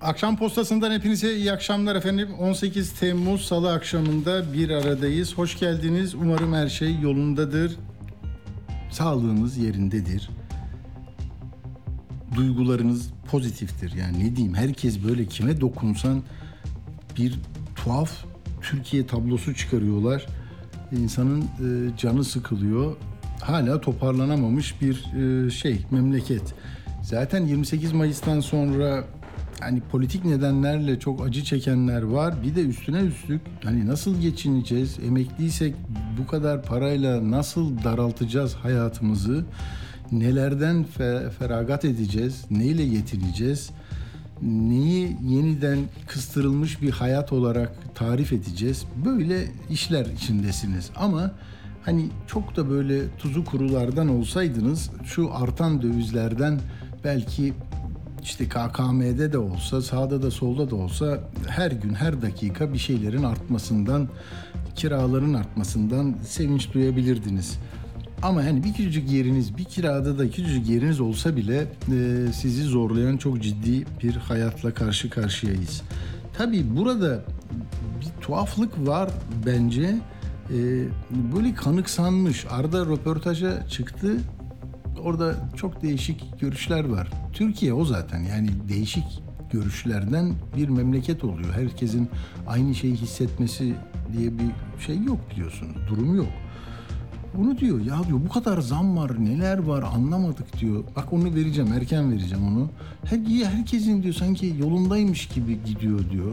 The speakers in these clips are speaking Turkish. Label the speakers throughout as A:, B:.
A: Akşam postasından hepinize iyi akşamlar efendim. 18 Temmuz Salı akşamında bir aradayız. Hoş geldiniz. Umarım her şey yolundadır. Sağlığınız yerindedir. Duygularınız pozitiftir. Yani ne diyeyim herkes böyle kime dokunsan bir tuhaf Türkiye tablosu çıkarıyorlar. İnsanın e, canı sıkılıyor. Hala toparlanamamış bir e, şey memleket. Zaten 28 Mayıs'tan sonra hani politik nedenlerle çok acı çekenler var. Bir de üstüne üstlük hani nasıl geçineceğiz? Emekliysek bu kadar parayla nasıl daraltacağız hayatımızı? Nelerden fe- feragat edeceğiz? Neyle yetineceğiz? Neyi yeniden kıstırılmış bir hayat olarak tarif edeceğiz? Böyle işler içindesiniz. Ama hani çok da böyle tuzu kurulardan olsaydınız şu artan dövizlerden belki işte KKM'de de olsa, sağda da solda da olsa her gün, her dakika bir şeylerin artmasından, kiraların artmasından sevinç duyabilirdiniz. Ama hani bir küçücük yeriniz, bir kirada da küçücük yeriniz olsa bile e, sizi zorlayan çok ciddi bir hayatla karşı karşıyayız. Tabii burada bir tuhaflık var bence. E, böyle kanıksanmış. Arda röportaja çıktı orada çok değişik görüşler var. Türkiye o zaten yani değişik görüşlerden bir memleket oluyor. Herkesin aynı şeyi hissetmesi diye bir şey yok biliyorsunuz. Durum yok. Bunu diyor ya diyor bu kadar zam var neler var anlamadık diyor. Bak onu vereceğim erken vereceğim onu. Her, herkesin diyor sanki yolundaymış gibi gidiyor diyor.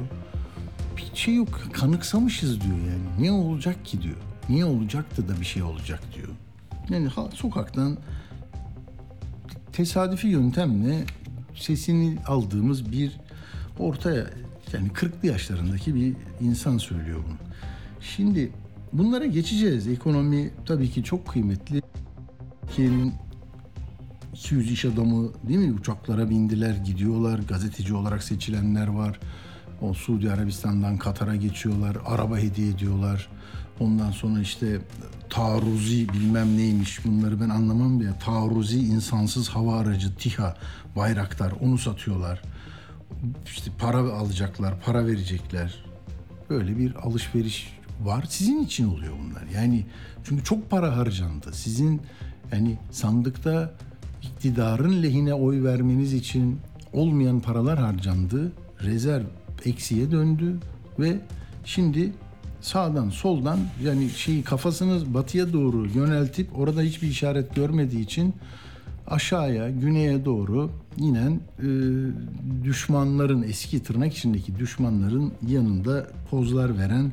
A: Bir şey yok kanıksamışız diyor yani. Ne olacak ki diyor. Niye olacaktı da bir şey olacak diyor. Yani sokaktan tesadüfi yöntemle sesini aldığımız bir ortaya yani 40'lı yaşlarındaki bir insan söylüyor bunu. Şimdi bunlara geçeceğiz. Ekonomi tabii ki çok kıymetli. Türkiye'nin 200 iş adamı değil mi uçaklara bindiler gidiyorlar. Gazeteci olarak seçilenler var. O Suudi Arabistan'dan Katar'a geçiyorlar. Araba hediye ediyorlar. Ondan sonra işte taarruzi bilmem neymiş bunları ben anlamam ya. Taarruzi insansız hava aracı TİHA Bayraktar onu satıyorlar. İşte para alacaklar, para verecekler. Böyle bir alışveriş var. Sizin için oluyor bunlar. Yani çünkü çok para harcandı. Sizin yani sandıkta iktidarın lehine oy vermeniz için olmayan paralar harcandı. Rezerv eksiye döndü ve şimdi sağdan soldan yani şeyi kafasını batıya doğru yöneltip orada hiçbir işaret görmediği için aşağıya güneye doğru inen e, düşmanların eski tırnak içindeki düşmanların yanında pozlar veren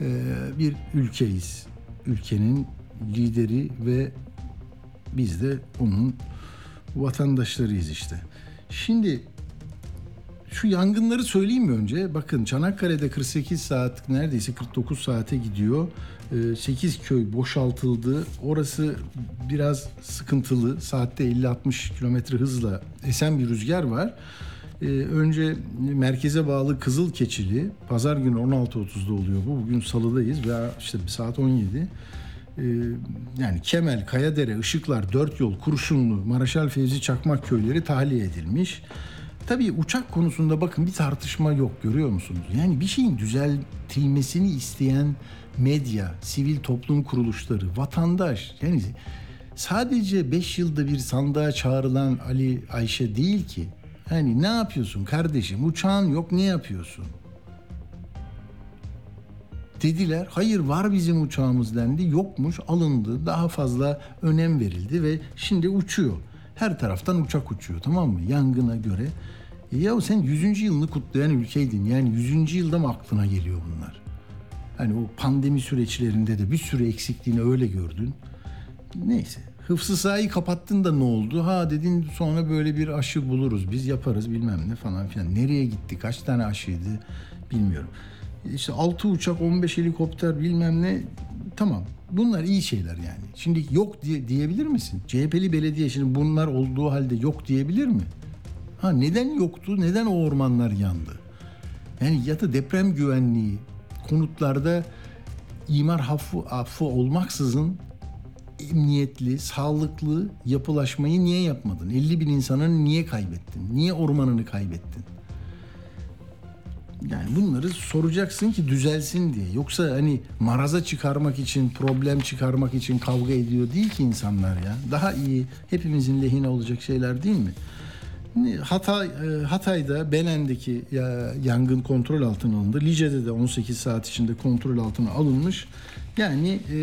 A: e, bir ülkeyiz. Ülkenin lideri ve biz de onun vatandaşlarıyız işte. Şimdi şu yangınları söyleyeyim mi önce? Bakın Çanakkale'de 48 saat neredeyse 49 saate gidiyor. 8 ee, köy boşaltıldı. Orası biraz sıkıntılı. Saatte 50-60 kilometre hızla esen bir rüzgar var. Ee, önce merkeze bağlı Kızıl Keçili. Pazar günü 16.30'da oluyor bu. Bugün salıdayız ve işte saat 17. Ee, yani Kemel, Kayadere, Işıklar, Dört Yol, Kurşunlu, Maraşal Fevzi Çakmak köyleri tahliye edilmiş. Tabii uçak konusunda bakın bir tartışma yok görüyor musunuz? Yani bir şeyin düzeltilmesini isteyen medya, sivil toplum kuruluşları, vatandaş yani sadece 5 yılda bir sandığa çağrılan Ali Ayşe değil ki. Hani ne yapıyorsun kardeşim? Uçağın yok ne yapıyorsun? Dediler hayır var bizim uçağımız dendi yokmuş alındı daha fazla önem verildi ve şimdi uçuyor. Her taraftan uçak uçuyor tamam mı yangına göre. E ya sen 100. yılını kutlayan ülkeydin yani 100. yılda mı aklına geliyor bunlar? Hani o pandemi süreçlerinde de bir sürü eksikliğini öyle gördün. Neyse hıfzı sahayı kapattın da ne oldu? Ha dedin sonra böyle bir aşı buluruz biz yaparız bilmem ne falan filan. Nereye gitti kaç tane aşıydı bilmiyorum. işte 6 uçak, 15 helikopter bilmem ne tamam. Bunlar iyi şeyler yani. Şimdi yok diye diyebilir misin? CHP'li belediye şimdi bunlar olduğu halde yok diyebilir mi? Ha neden yoktu? Neden o ormanlar yandı? Yani ya da deprem güvenliği konutlarda imar affı, affı olmaksızın emniyetli, sağlıklı yapılaşmayı niye yapmadın? 50 bin insanını niye kaybettin? Niye ormanını kaybettin? Yani bunları soracaksın ki düzelsin diye. Yoksa hani maraza çıkarmak için, problem çıkarmak için kavga ediyor değil ki insanlar ya. Daha iyi, hepimizin lehine olacak şeyler değil mi? Hatay, e, Hatay'da Belen'deki yangın kontrol altına alındı. Lice'de de 18 saat içinde kontrol altına alınmış. Yani e,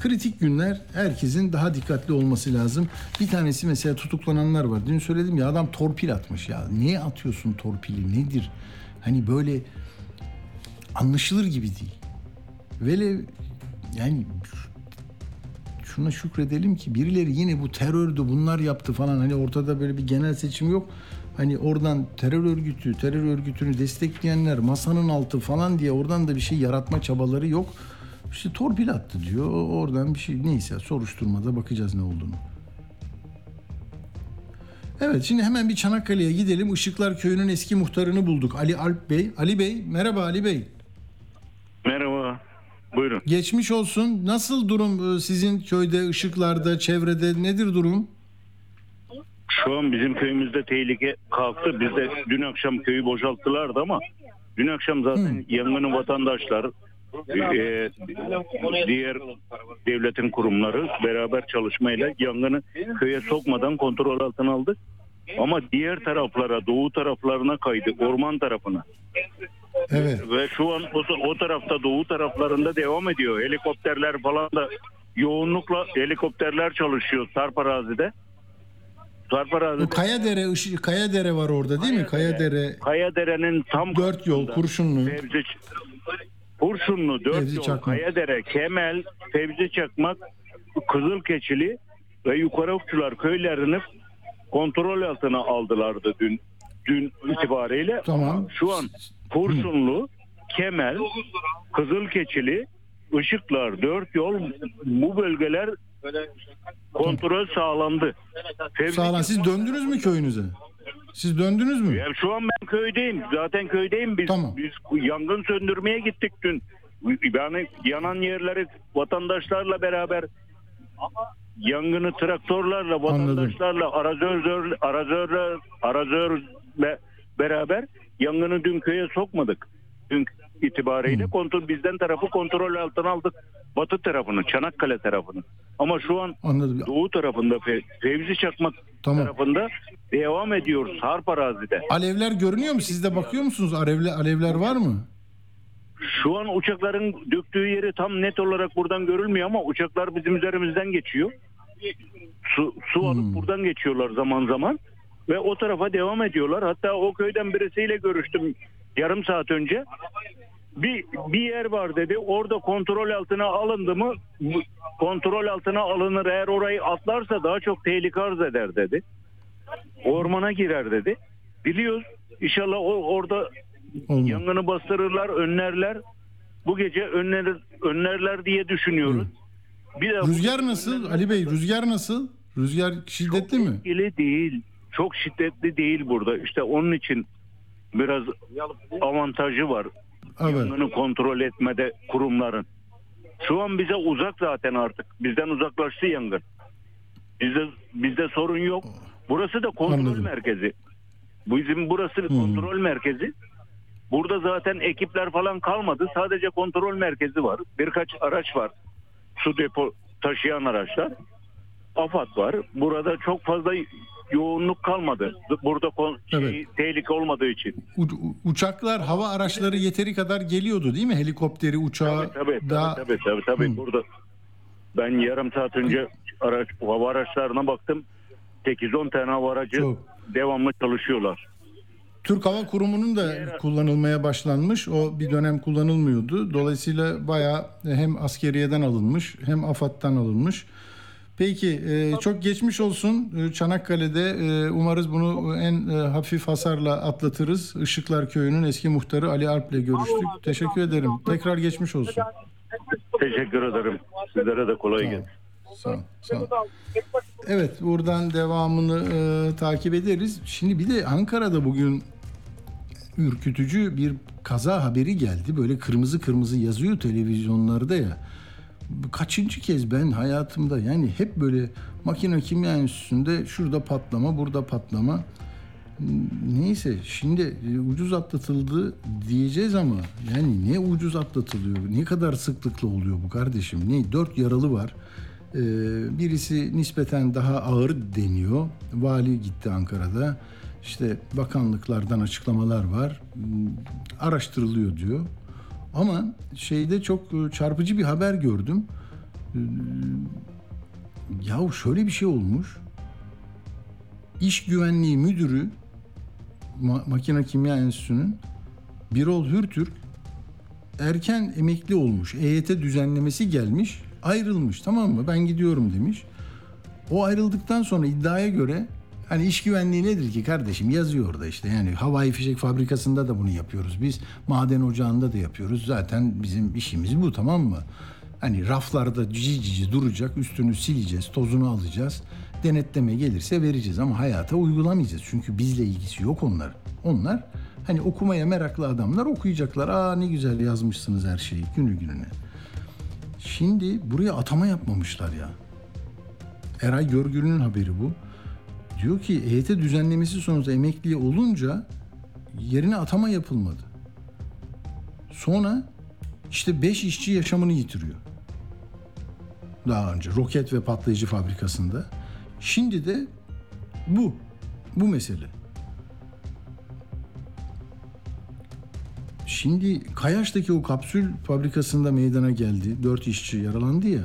A: kritik günler herkesin daha dikkatli olması lazım. Bir tanesi mesela tutuklananlar var. Dün söyledim ya adam torpil atmış ya. Niye atıyorsun torpili nedir? Hani böyle anlaşılır gibi değil. Vele yani şuna şükredelim ki birileri yine bu terördü bunlar yaptı falan hani ortada böyle bir genel seçim yok. Hani oradan terör örgütü, terör örgütünü destekleyenler masanın altı falan diye oradan da bir şey yaratma çabaları yok. İşte torpil attı diyor. Oradan bir şey neyse soruşturmada bakacağız ne olduğunu. Evet şimdi hemen bir Çanakkale'ye gidelim. Işıklar Köyü'nün eski muhtarını bulduk. Ali Alp Bey. Ali Bey merhaba Ali Bey.
B: Merhaba. Buyurun.
A: Geçmiş olsun. Nasıl durum e, sizin köyde, ışıklarda, çevrede nedir durum?
B: Şu an bizim köyümüzde tehlike kalktı. Biz de dün akşam köyü boşalttılardı ama dün akşam zaten Hı. yangını vatandaşlar, e, diğer devletin kurumları beraber çalışmayla yangını köye sokmadan kontrol altına aldı. Ama diğer taraflara, doğu taraflarına kaydı, orman tarafına. Evet. Ve şu an o, o tarafta, doğu taraflarında devam ediyor. Helikopterler falan da yoğunlukla helikopterler çalışıyor Sarp arazide.
A: Sarp arazide. Kaya Dere, Kaya Dere var orada değil mi? Kaya Dere.
B: Kaya Dere'nin tam
A: dört yol kurşunlu.
B: Fevzi, Kurşunlu, Dört Fevzi Yol, Çakmak. Kayadere, Kemel, Fevzi Çakmak, Kızılkeçili ve Yukarı Okçular köylerini kontrol altına aldılardı dün dün itibariyle. Tamam. Şu an Kurşunlu, Kemel, Kızılkeçili, Işıklar, Dört Yol bu bölgeler kontrol sağlandı.
A: Sağlam. Siz döndünüz mü köyünüze? Siz döndünüz mü?
B: Ya şu an ben köydeyim. Zaten köydeyim. Biz, tamam. biz yangın söndürmeye gittik dün. Yani yanan yerleri vatandaşlarla beraber yangını traktörlerle vatandaşlarla arazör arazörle arazörle beraber yangını dün köye sokmadık. Dün itibariyle hmm. kontrol bizden tarafı kontrol altına aldık. Batı tarafını, Çanakkale tarafını. Ama şu an Anladım. doğu tarafında Fevzi Çakmak tamam. tarafında devam ediyor Sarp arazide.
A: Alevler görünüyor mu? Siz de bakıyor musunuz? Alevler, alevler var mı?
B: Şu an uçakların döktüğü yeri tam net olarak buradan görülmüyor ama uçaklar bizim üzerimizden geçiyor. Su, su alıp hmm. buradan geçiyorlar zaman zaman ve o tarafa devam ediyorlar. Hatta o köyden birisiyle görüştüm yarım saat önce. Bir, bir yer var dedi. Orada kontrol altına alındı mı kontrol altına alınır. Eğer orayı atlarsa daha çok tehlike arz eder dedi. Ormana girer dedi. Biliyoruz. İnşallah o orada Olmaz. yangını bastırırlar, önlerler. Bu gece önler, önlerler diye düşünüyoruz.
A: Bir de rüzgar nasıl Ali Bey? Rüzgar nasıl? Rüzgar şiddetli
B: çok
A: mi?
B: Etkili değil. Çok şiddetli değil burada. İşte onun için biraz avantajı var. Evet. Yangını kontrol etmede kurumların. Şu an bize uzak zaten artık. Bizden uzaklaştı yangın. Bizde bizde sorun yok. Burası da kontrol Anladım. merkezi. Bizim burası hmm. kontrol merkezi. Burada zaten ekipler falan kalmadı. Sadece kontrol merkezi var. Birkaç araç var. Su depo taşıyan araçlar. AFAD var. Burada çok fazla yoğunluk kalmadı. Burada şey, evet. tehlike olmadığı için.
A: U- uçaklar, hava araçları yeteri kadar geliyordu değil mi? Helikopteri, uçağı.
B: Tabii tabii. Daha... tabii, tabii, tabii, tabii. Burada ben yarım saat önce araç, hava araçlarına baktım. 8-10 tane hava aracı Çok. devamlı çalışıyorlar.
A: Türk Hava Kurumu'nun da kullanılmaya başlanmış. O bir dönem kullanılmıyordu. Dolayısıyla bayağı hem askeriyeden alınmış hem AFAD'dan alınmış. Peki e, çok geçmiş olsun e, Çanakkale'de e, umarız bunu en hafif hasarla atlatırız. Işıklar Köyü'nün eski muhtarı Ali Alp ile görüştük. Teşekkür ederim. Tekrar geçmiş olsun.
B: Teşekkür ederim. Sizlere de kolay gelsin.
A: Sağ ol, sağ ol. Evet buradan devamını e, takip ederiz. Şimdi bir de Ankara'da bugün ürkütücü bir kaza haberi geldi. Böyle kırmızı kırmızı yazıyor televizyonlarda ya. Kaçıncı kez ben hayatımda yani hep böyle makine kimya enstitüsünde şurada patlama burada patlama. Neyse şimdi e, ucuz atlatıldı diyeceğiz ama yani ne ucuz atlatılıyor? Ne kadar sıklıkla oluyor bu kardeşim? Ne dört yaralı var. Ee, birisi nispeten daha ağır deniyor. Vali gitti Ankara'da. İşte bakanlıklardan açıklamalar var. Hmm, Araştırılıyor diyor. Ama şeyde çok e, çarpıcı bir haber gördüm. Ee, Yahu şöyle bir şey olmuş. İş güvenliği müdürü Ma- Makine Kimya Enstitüsü'nün Birol Hürtürk erken emekli olmuş. EYT düzenlemesi gelmiş, ayrılmış tamam mı? Ben gidiyorum demiş. O ayrıldıktan sonra iddiaya göre hani iş güvenliği nedir ki kardeşim yazıyor orada işte yani havai fişek fabrikasında da bunu yapıyoruz biz maden ocağında da yapıyoruz zaten bizim işimiz bu tamam mı? Hani raflarda cici cici duracak üstünü sileceğiz tozunu alacağız denetleme gelirse vereceğiz ama hayata uygulamayacağız çünkü bizle ilgisi yok onlar. Onlar hani okumaya meraklı adamlar okuyacaklar aa ne güzel yazmışsınız her şeyi günü gününe. Şimdi buraya atama yapmamışlar ya. Eray Görgül'ün haberi bu. Diyor ki EYT düzenlemesi sonucu emekli olunca yerine atama yapılmadı. Sonra işte 5 işçi yaşamını yitiriyor. Daha önce roket ve patlayıcı fabrikasında. Şimdi de bu. Bu mesele. Şimdi Kayaş'taki o kapsül fabrikasında meydana geldi. Dört işçi yaralandı ya.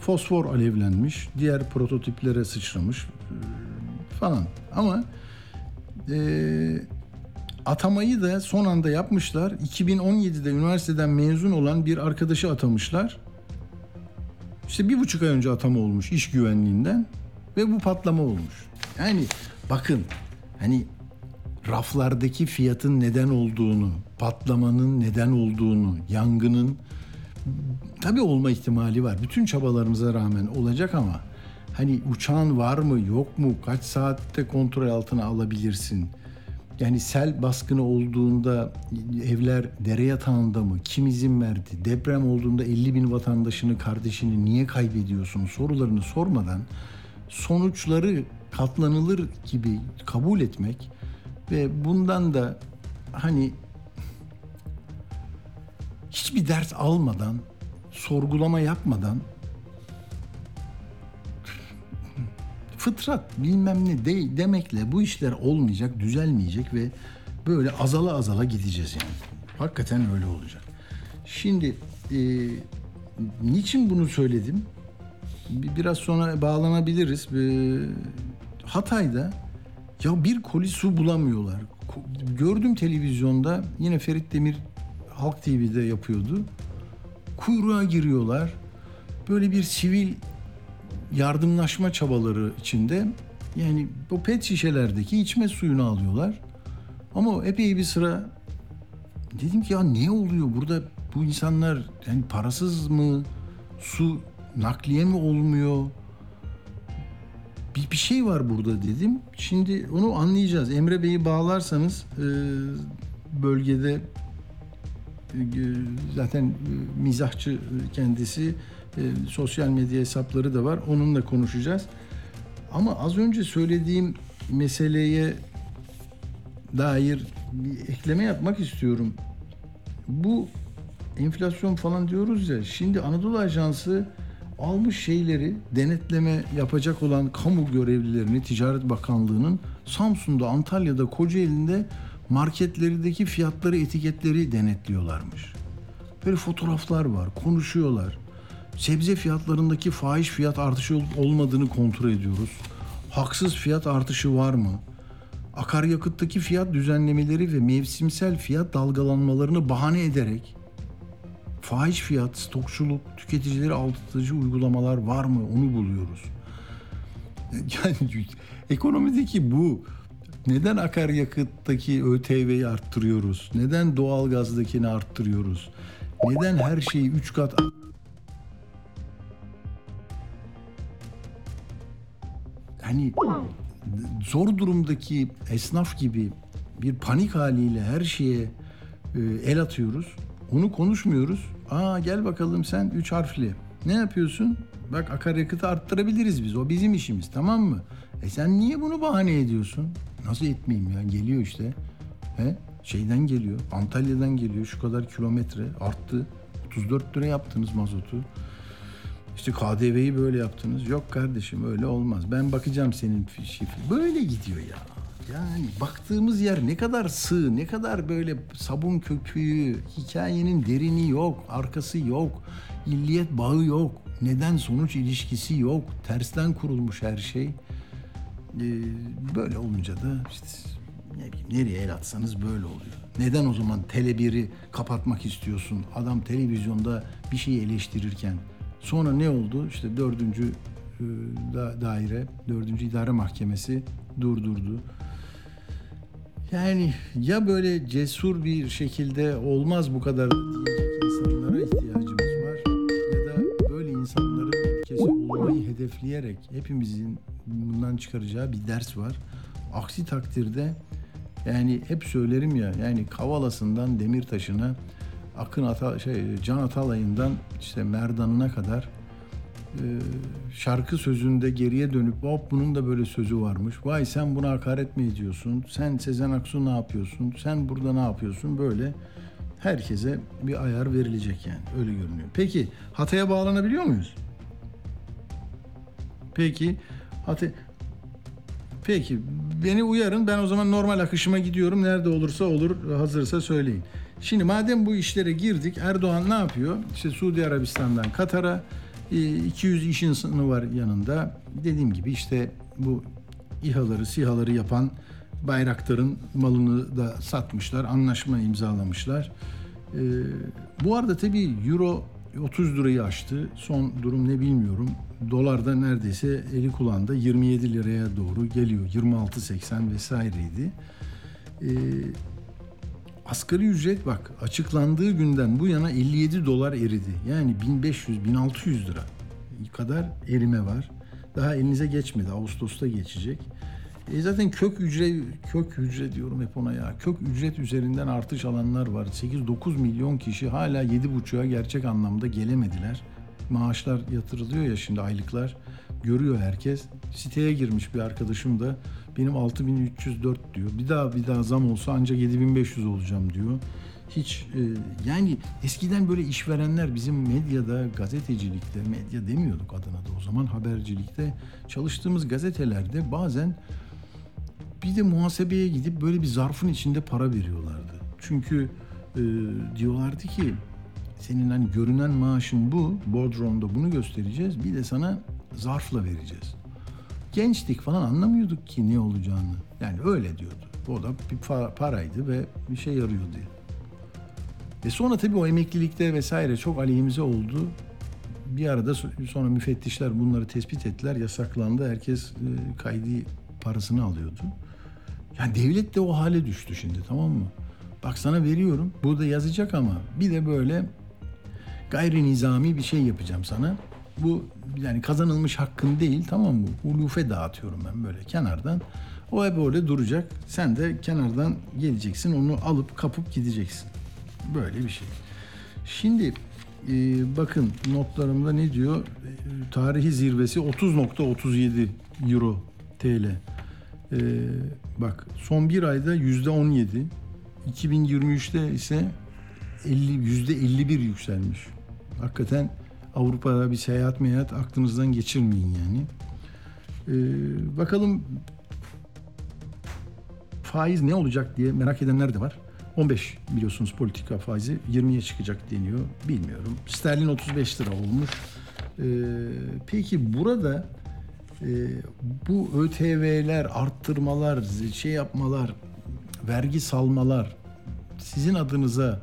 A: Fosfor alevlenmiş, diğer prototiplere sıçramış e, falan. Ama e, atamayı da son anda yapmışlar. 2017'de üniversiteden mezun olan bir arkadaşı atamışlar. İşte bir buçuk ay önce atama olmuş iş güvenliğinden ve bu patlama olmuş. Yani bakın hani raflardaki fiyatın neden olduğunu, patlamanın neden olduğunu, yangının tabii olma ihtimali var. Bütün çabalarımıza rağmen olacak ama hani uçağın var mı yok mu kaç saatte kontrol altına alabilirsin? Yani sel baskını olduğunda evler dere yatağında mı? Kim izin verdi? Deprem olduğunda 50 bin vatandaşını, kardeşini niye kaybediyorsun? Sorularını sormadan sonuçları katlanılır gibi kabul etmek ve bundan da hani hiçbir ders almadan, sorgulama yapmadan fıtrat bilmem ne de, demekle bu işler olmayacak, düzelmeyecek ve böyle azala azala gideceğiz yani. Hakikaten öyle olacak. Şimdi e, niçin bunu söyledim? Bir- Biraz sonra bağlanabiliriz. E, Hatay'da ya bir koli su bulamıyorlar. Gördüm televizyonda yine Ferit Demir Halk TV'de yapıyordu. Kuyruğa giriyorlar. Böyle bir sivil yardımlaşma çabaları içinde yani bu pet şişelerdeki içme suyunu alıyorlar. Ama epey bir sıra dedim ki ya ne oluyor burada bu insanlar yani parasız mı su nakliye mi olmuyor? Bir, bir şey var burada dedim. Şimdi onu anlayacağız. Emre Bey'i bağlarsanız e, bölgede e, zaten e, mizahçı kendisi e, sosyal medya hesapları da var. Onunla konuşacağız. Ama az önce söylediğim meseleye dair bir ekleme yapmak istiyorum. Bu enflasyon falan diyoruz ya. Şimdi Anadolu Ajansı almış şeyleri denetleme yapacak olan kamu görevlilerini Ticaret Bakanlığı'nın Samsun'da, Antalya'da, Kocaeli'nde marketlerindeki fiyatları, etiketleri denetliyorlarmış. Böyle fotoğraflar var, konuşuyorlar. Sebze fiyatlarındaki fahiş fiyat artışı olup olmadığını kontrol ediyoruz. Haksız fiyat artışı var mı? Akaryakıttaki fiyat düzenlemeleri ve mevsimsel fiyat dalgalanmalarını bahane ederek fahiş fiyat, stokçuluk, tüketicileri aldatıcı uygulamalar var mı onu buluyoruz. Yani ekonomideki bu neden akaryakıttaki ÖTV'yi arttırıyoruz? Neden doğalgazdakini arttırıyoruz? Neden her şeyi üç kat hani zor durumdaki esnaf gibi bir panik haliyle her şeye e, el atıyoruz. Onu konuşmuyoruz. Aa gel bakalım sen üç harfli. Ne yapıyorsun? Bak akaryakıtı arttırabiliriz biz. O bizim işimiz tamam mı? E sen niye bunu bahane ediyorsun? Nasıl etmeyeyim ya? Geliyor işte. He? Şeyden geliyor. Antalya'dan geliyor. Şu kadar kilometre arttı. 34 lira yaptınız mazotu. İşte KDV'yi böyle yaptınız. Yok kardeşim öyle olmaz. Ben bakacağım senin şifre. Böyle gidiyor ya. Yani baktığımız yer ne kadar sığ, ne kadar böyle sabun köpüğü, hikayenin derini yok, arkası yok, illiyet bağı yok, neden sonuç ilişkisi yok, tersten kurulmuş her şey. Ee, böyle olunca da işte ne bileyim nereye el atsanız böyle oluyor. Neden o zaman Tele 1'i kapatmak istiyorsun? Adam televizyonda bir şeyi eleştirirken Sonra ne oldu? İşte dördüncü e, da, daire, dördüncü idare mahkemesi durdurdu. Yani ya böyle cesur bir şekilde olmaz bu kadar diyecek insanlara ihtiyacımız var ya da böyle insanların ülkesi olmayı hedefleyerek hepimizin bundan çıkaracağı bir ders var. Aksi takdirde yani hep söylerim ya yani Kavala'sından Demirtaş'ına Akın Ata, şey, Can Atalay'ından işte Merdan'ına kadar şarkı sözünde geriye dönüp hop bunun da böyle sözü varmış. Vay sen buna hakaret mi ediyorsun? Sen Sezen Aksu ne yapıyorsun? Sen burada ne yapıyorsun? Böyle herkese bir ayar verilecek yani. Öyle görünüyor. Peki Hatay'a bağlanabiliyor muyuz? Peki Hatay Peki beni uyarın ben o zaman normal akışıma gidiyorum. Nerede olursa olur hazırsa söyleyin. Şimdi madem bu işlere girdik Erdoğan ne yapıyor? İşte Suudi Arabistan'dan Katar'a 200 iş insanı var yanında. Dediğim gibi işte bu İHA'ları, SİHA'ları yapan Bayraktar'ın malını da satmışlar, anlaşma imzalamışlar. Ee, bu arada tabii Euro 30 lirayı aştı. Son durum ne bilmiyorum. Dolar da neredeyse eli kulağında 27 liraya doğru geliyor. 26.80 vesaireydi. Ee, asgari ücret bak açıklandığı günden bu yana 57 dolar eridi. Yani 1500-1600 lira kadar erime var. Daha elinize geçmedi. Ağustos'ta geçecek. E zaten kök ücret, kök ücret diyorum hep ona ya. Kök ücret üzerinden artış alanlar var. 8-9 milyon kişi hala 7,5'a gerçek anlamda gelemediler. Maaşlar yatırılıyor ya şimdi aylıklar. Görüyor herkes. Siteye girmiş bir arkadaşım da benim 6304 diyor. Bir daha bir daha zam olsa ancak 7500 olacağım diyor. Hiç e, yani eskiden böyle işverenler bizim medyada, gazetecilikte, medya demiyorduk adına da o zaman habercilikte çalıştığımız gazetelerde bazen bir de muhasebeye gidip böyle bir zarfın içinde para veriyorlardı. Çünkü e, diyorlardı ki senin hani görünen maaşın bu, Bodrum'da bunu göstereceğiz. Bir de sana zarfla vereceğiz. Gençtik falan anlamıyorduk ki ne olacağını. Yani öyle diyordu. O da bir paraydı ve bir şey yarıyordu. Ve sonra tabii o emeklilikte vesaire çok aleyhimize oldu. Bir arada sonra müfettişler bunları tespit ettiler, yasaklandı. Herkes e, kaydı parasını alıyordu. Yani devlet de o hale düştü şimdi tamam mı? Bak sana veriyorum. Burada yazacak ama bir de böyle gayri nizami bir şey yapacağım sana. Bu yani kazanılmış hakkın değil tamam mı? Ulufe dağıtıyorum ben böyle kenardan. O hep öyle duracak. Sen de kenardan geleceksin onu alıp kapıp gideceksin. Böyle bir şey. Şimdi e, bakın notlarımda ne diyor? E, tarihi zirvesi 30.37 euro TL. E, bak son bir ayda yüzde 17. 2023'te ise 50 yüzde 51 yükselmiş. Hakikaten Avrupa'da bir seyahat meyahat aklınızdan geçirmeyin yani. Ee, bakalım faiz ne olacak diye merak edenler de var. 15 biliyorsunuz politika faizi 20'ye çıkacak deniyor. Bilmiyorum. Sterlin 35 lira olmuş. Ee, peki burada e, bu ÖTV'ler, arttırmalar, şey yapmalar, vergi salmalar sizin adınıza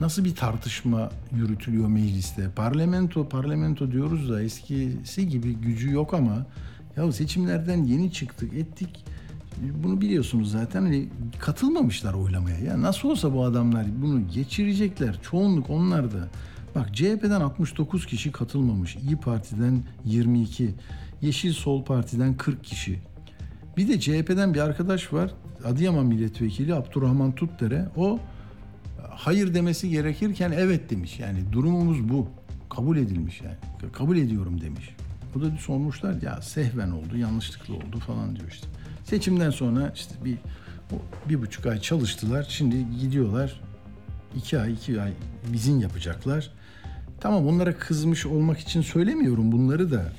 A: Nasıl bir tartışma yürütülüyor mecliste? Parlamento, parlamento diyoruz da eskisi gibi gücü yok ama ya seçimlerden yeni çıktık, ettik. Bunu biliyorsunuz zaten hani katılmamışlar oylamaya. Ya nasıl olsa bu adamlar bunu geçirecekler. Çoğunluk onlar da. Bak CHP'den 69 kişi katılmamış. İyi Parti'den 22. Yeşil Sol Parti'den 40 kişi. Bir de CHP'den bir arkadaş var. Adıyaman Milletvekili Abdurrahman Tutdere. O hayır demesi gerekirken evet demiş. Yani durumumuz bu. Kabul edilmiş yani. Kabul ediyorum demiş. O da sormuşlar ya sehven oldu, yanlışlıkla oldu falan diyor işte. Seçimden sonra işte bir bir buçuk ay çalıştılar. Şimdi gidiyorlar. iki ay, iki ay bizim yapacaklar. Tamam onlara kızmış olmak için söylemiyorum bunları da.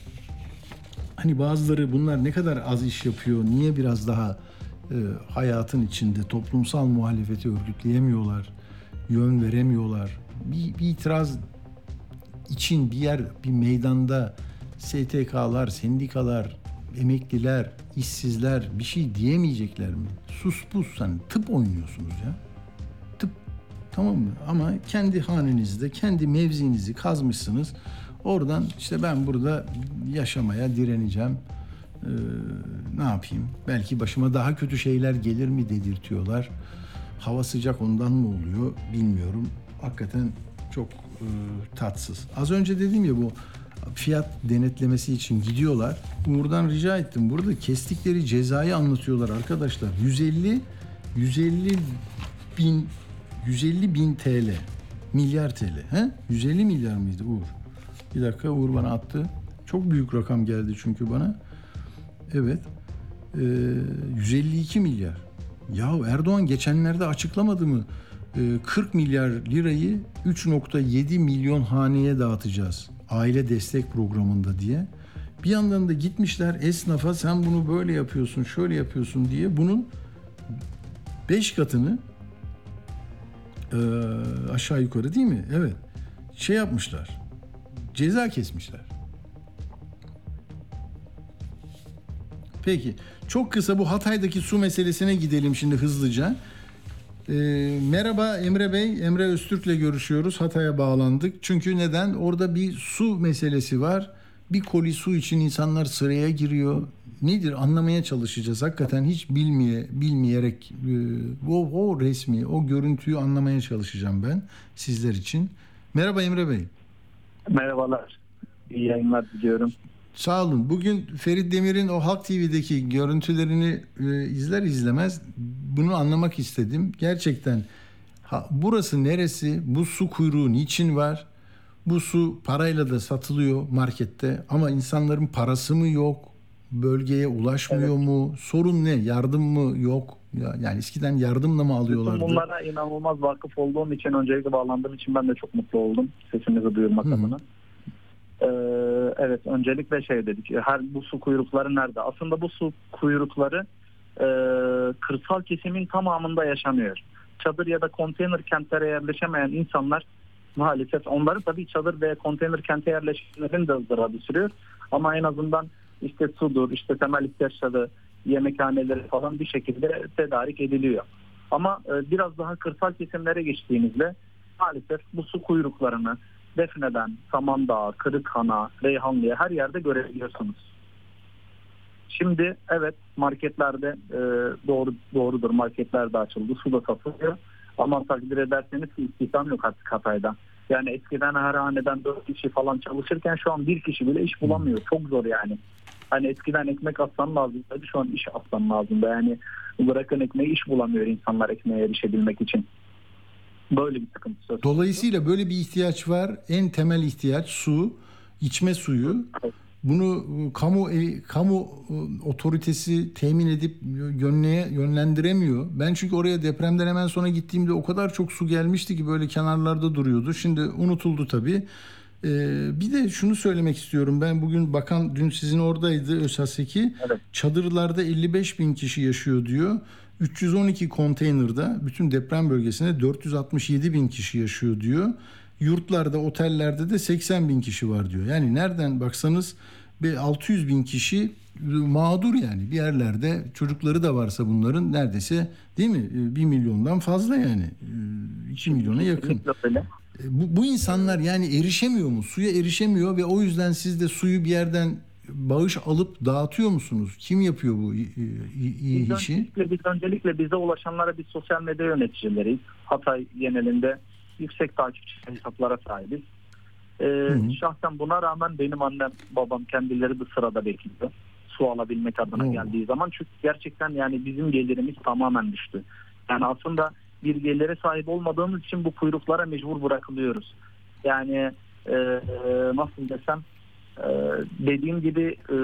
A: Hani bazıları bunlar ne kadar az iş yapıyor, niye biraz daha e, hayatın içinde toplumsal muhalefeti örgütleyemiyorlar, yön veremiyorlar. Bir, bir itiraz için bir yer, bir meydanda STK'lar, sendikalar, emekliler, işsizler bir şey diyemeyecekler mi? Sus pus hani tıp oynuyorsunuz ya. Tıp tamam mı? Ama kendi hanenizde, kendi mevzinizi kazmışsınız. Oradan işte ben burada yaşamaya direneceğim. Ee, ne yapayım? Belki başıma daha kötü şeyler gelir mi dedirtiyorlar. Hava sıcak ondan mı oluyor bilmiyorum. Hakikaten çok e, tatsız. Az önce dediğim ya bu fiyat denetlemesi için gidiyorlar. Uğur'dan rica ettim. Burada kestikleri cezayı anlatıyorlar arkadaşlar. 150 150 bin 150 bin TL. Milyar TL. He? 150 milyar mıydı Uğur? Bir dakika Uğur bana attı. Çok büyük rakam geldi çünkü bana. Evet. Ee, 152 milyar. Ya Erdoğan geçenlerde açıklamadı mı? Ee, 40 milyar lirayı 3.7 milyon haneye dağıtacağız. Aile destek programında diye. Bir yandan da gitmişler esnafa sen bunu böyle yapıyorsun, şöyle yapıyorsun diye bunun 5 katını e, aşağı yukarı değil mi? Evet. Şey yapmışlar. Ceza kesmişler. Peki. Çok kısa bu Hatay'daki su meselesine gidelim şimdi hızlıca. E, merhaba Emre Bey. Emre Öztürk'le görüşüyoruz. Hatay'a bağlandık. Çünkü neden? Orada bir su meselesi var. Bir koli su için insanlar sıraya giriyor. Nedir anlamaya çalışacağız. Hakikaten hiç bilmeye, bilmeyerek e, o, o resmi, o görüntüyü anlamaya çalışacağım ben sizler için. Merhaba Emre Bey.
C: Merhabalar. İyi yayınlar diliyorum.
A: Sağ olun. Bugün Ferit Demir'in o Halk TV'deki görüntülerini e, izler izlemez bunu anlamak istedim. Gerçekten ha, burası neresi? Bu su kuyruğu niçin var? Bu su parayla da satılıyor markette ama insanların parası mı yok? Bölgeye ulaşmıyor
C: Evet.
A: mu? Sorun ne? Yardım mı yok? Ya, yani eskiden yardımla mı alıyorlardı?
C: Bunlara inanılmaz vakıf olduğum için öncelikle bağlandığım için ben de çok mutlu oldum sesimizi duyurmak adına. Ee, evet öncelikle şey dedik her bu su kuyrukları nerede? Aslında bu su kuyrukları e, kırsal kesimin tamamında yaşanıyor. Çadır ya da konteyner kentlere yerleşemeyen insanlar maalesef onların tabii çadır ve konteyner kente yerleşmelerinin de ızdırabı sürüyor. Ama en azından işte sudur, işte temel ihtiyaçları, yemekhaneleri falan bir şekilde tedarik ediliyor. Ama e, biraz daha kırsal kesimlere geçtiğimizde maalesef bu su kuyruklarını Defne'den, Samandağ, Kırıkhan'a, Reyhanlı'ya her yerde görebiliyorsunuz. Şimdi evet marketlerde e, doğru doğrudur marketler de açıldı, su da satılıyor. Ama takdir ederseniz istihdam yok artık Hatay'da. Yani eskiden her haneden 4 kişi falan çalışırken şu an bir kişi bile iş bulamıyor. Çok zor yani. Hani eskiden ekmek atsan lazımdı şu an iş atsan lazımdı. Yani bırakın ekmeği iş bulamıyor insanlar ekmeğe erişebilmek için. Böyle bir sıkıntı söz konusu.
A: Dolayısıyla böyle bir ihtiyaç var. En temel ihtiyaç su, içme suyu.
C: Evet.
A: Bunu e, kamu e, kamu e, otoritesi temin edip yönleye yönlendiremiyor. Ben çünkü oraya depremden hemen sonra gittiğimde o kadar çok su gelmişti ki böyle kenarlarda duruyordu. Şimdi unutuldu tabii. Ee, bir de şunu söylemek istiyorum. Ben bugün bakan dün sizin oradaydı Özhaseki.
C: Evet.
A: Çadırlarda 55 bin kişi yaşıyor diyor. 312 konteynerde bütün deprem bölgesinde 467 bin kişi yaşıyor diyor. Yurtlarda, otellerde de 80 bin kişi var diyor. Yani nereden baksanız bir 600 bin kişi mağdur yani bir yerlerde çocukları da varsa bunların neredeyse değil mi E, bir milyondan fazla yani E, iki milyona yakın.
C: Kesinlikle öyle.
A: E, Bu, bu insanlar yani erişemiyor mu? Suya erişemiyor ve o yüzden siz de suyu bir yerden bağış alıp dağıtıyor musunuz? Kim yapıyor bu iyi,
C: Biz
A: işi?
C: öncelikle, biz öncelikle bize ulaşanlara biz sosyal medya yöneticileriyiz. Hatay genelinde yüksek takipçi hesaplara sahibiz. Ee,
A: hı.
C: şahsen buna rağmen benim annem babam kendileri de sırada bekliyor. Su alabilmek adına
A: Oo.
C: geldiği zaman. Çünkü gerçekten yani bizim gelirimiz tamamen düştü. Yani aslında bir gelire sahip olmadığımız için bu kuyruklara mecbur bırakılıyoruz. Yani e, nasıl desem e, dediğim gibi e,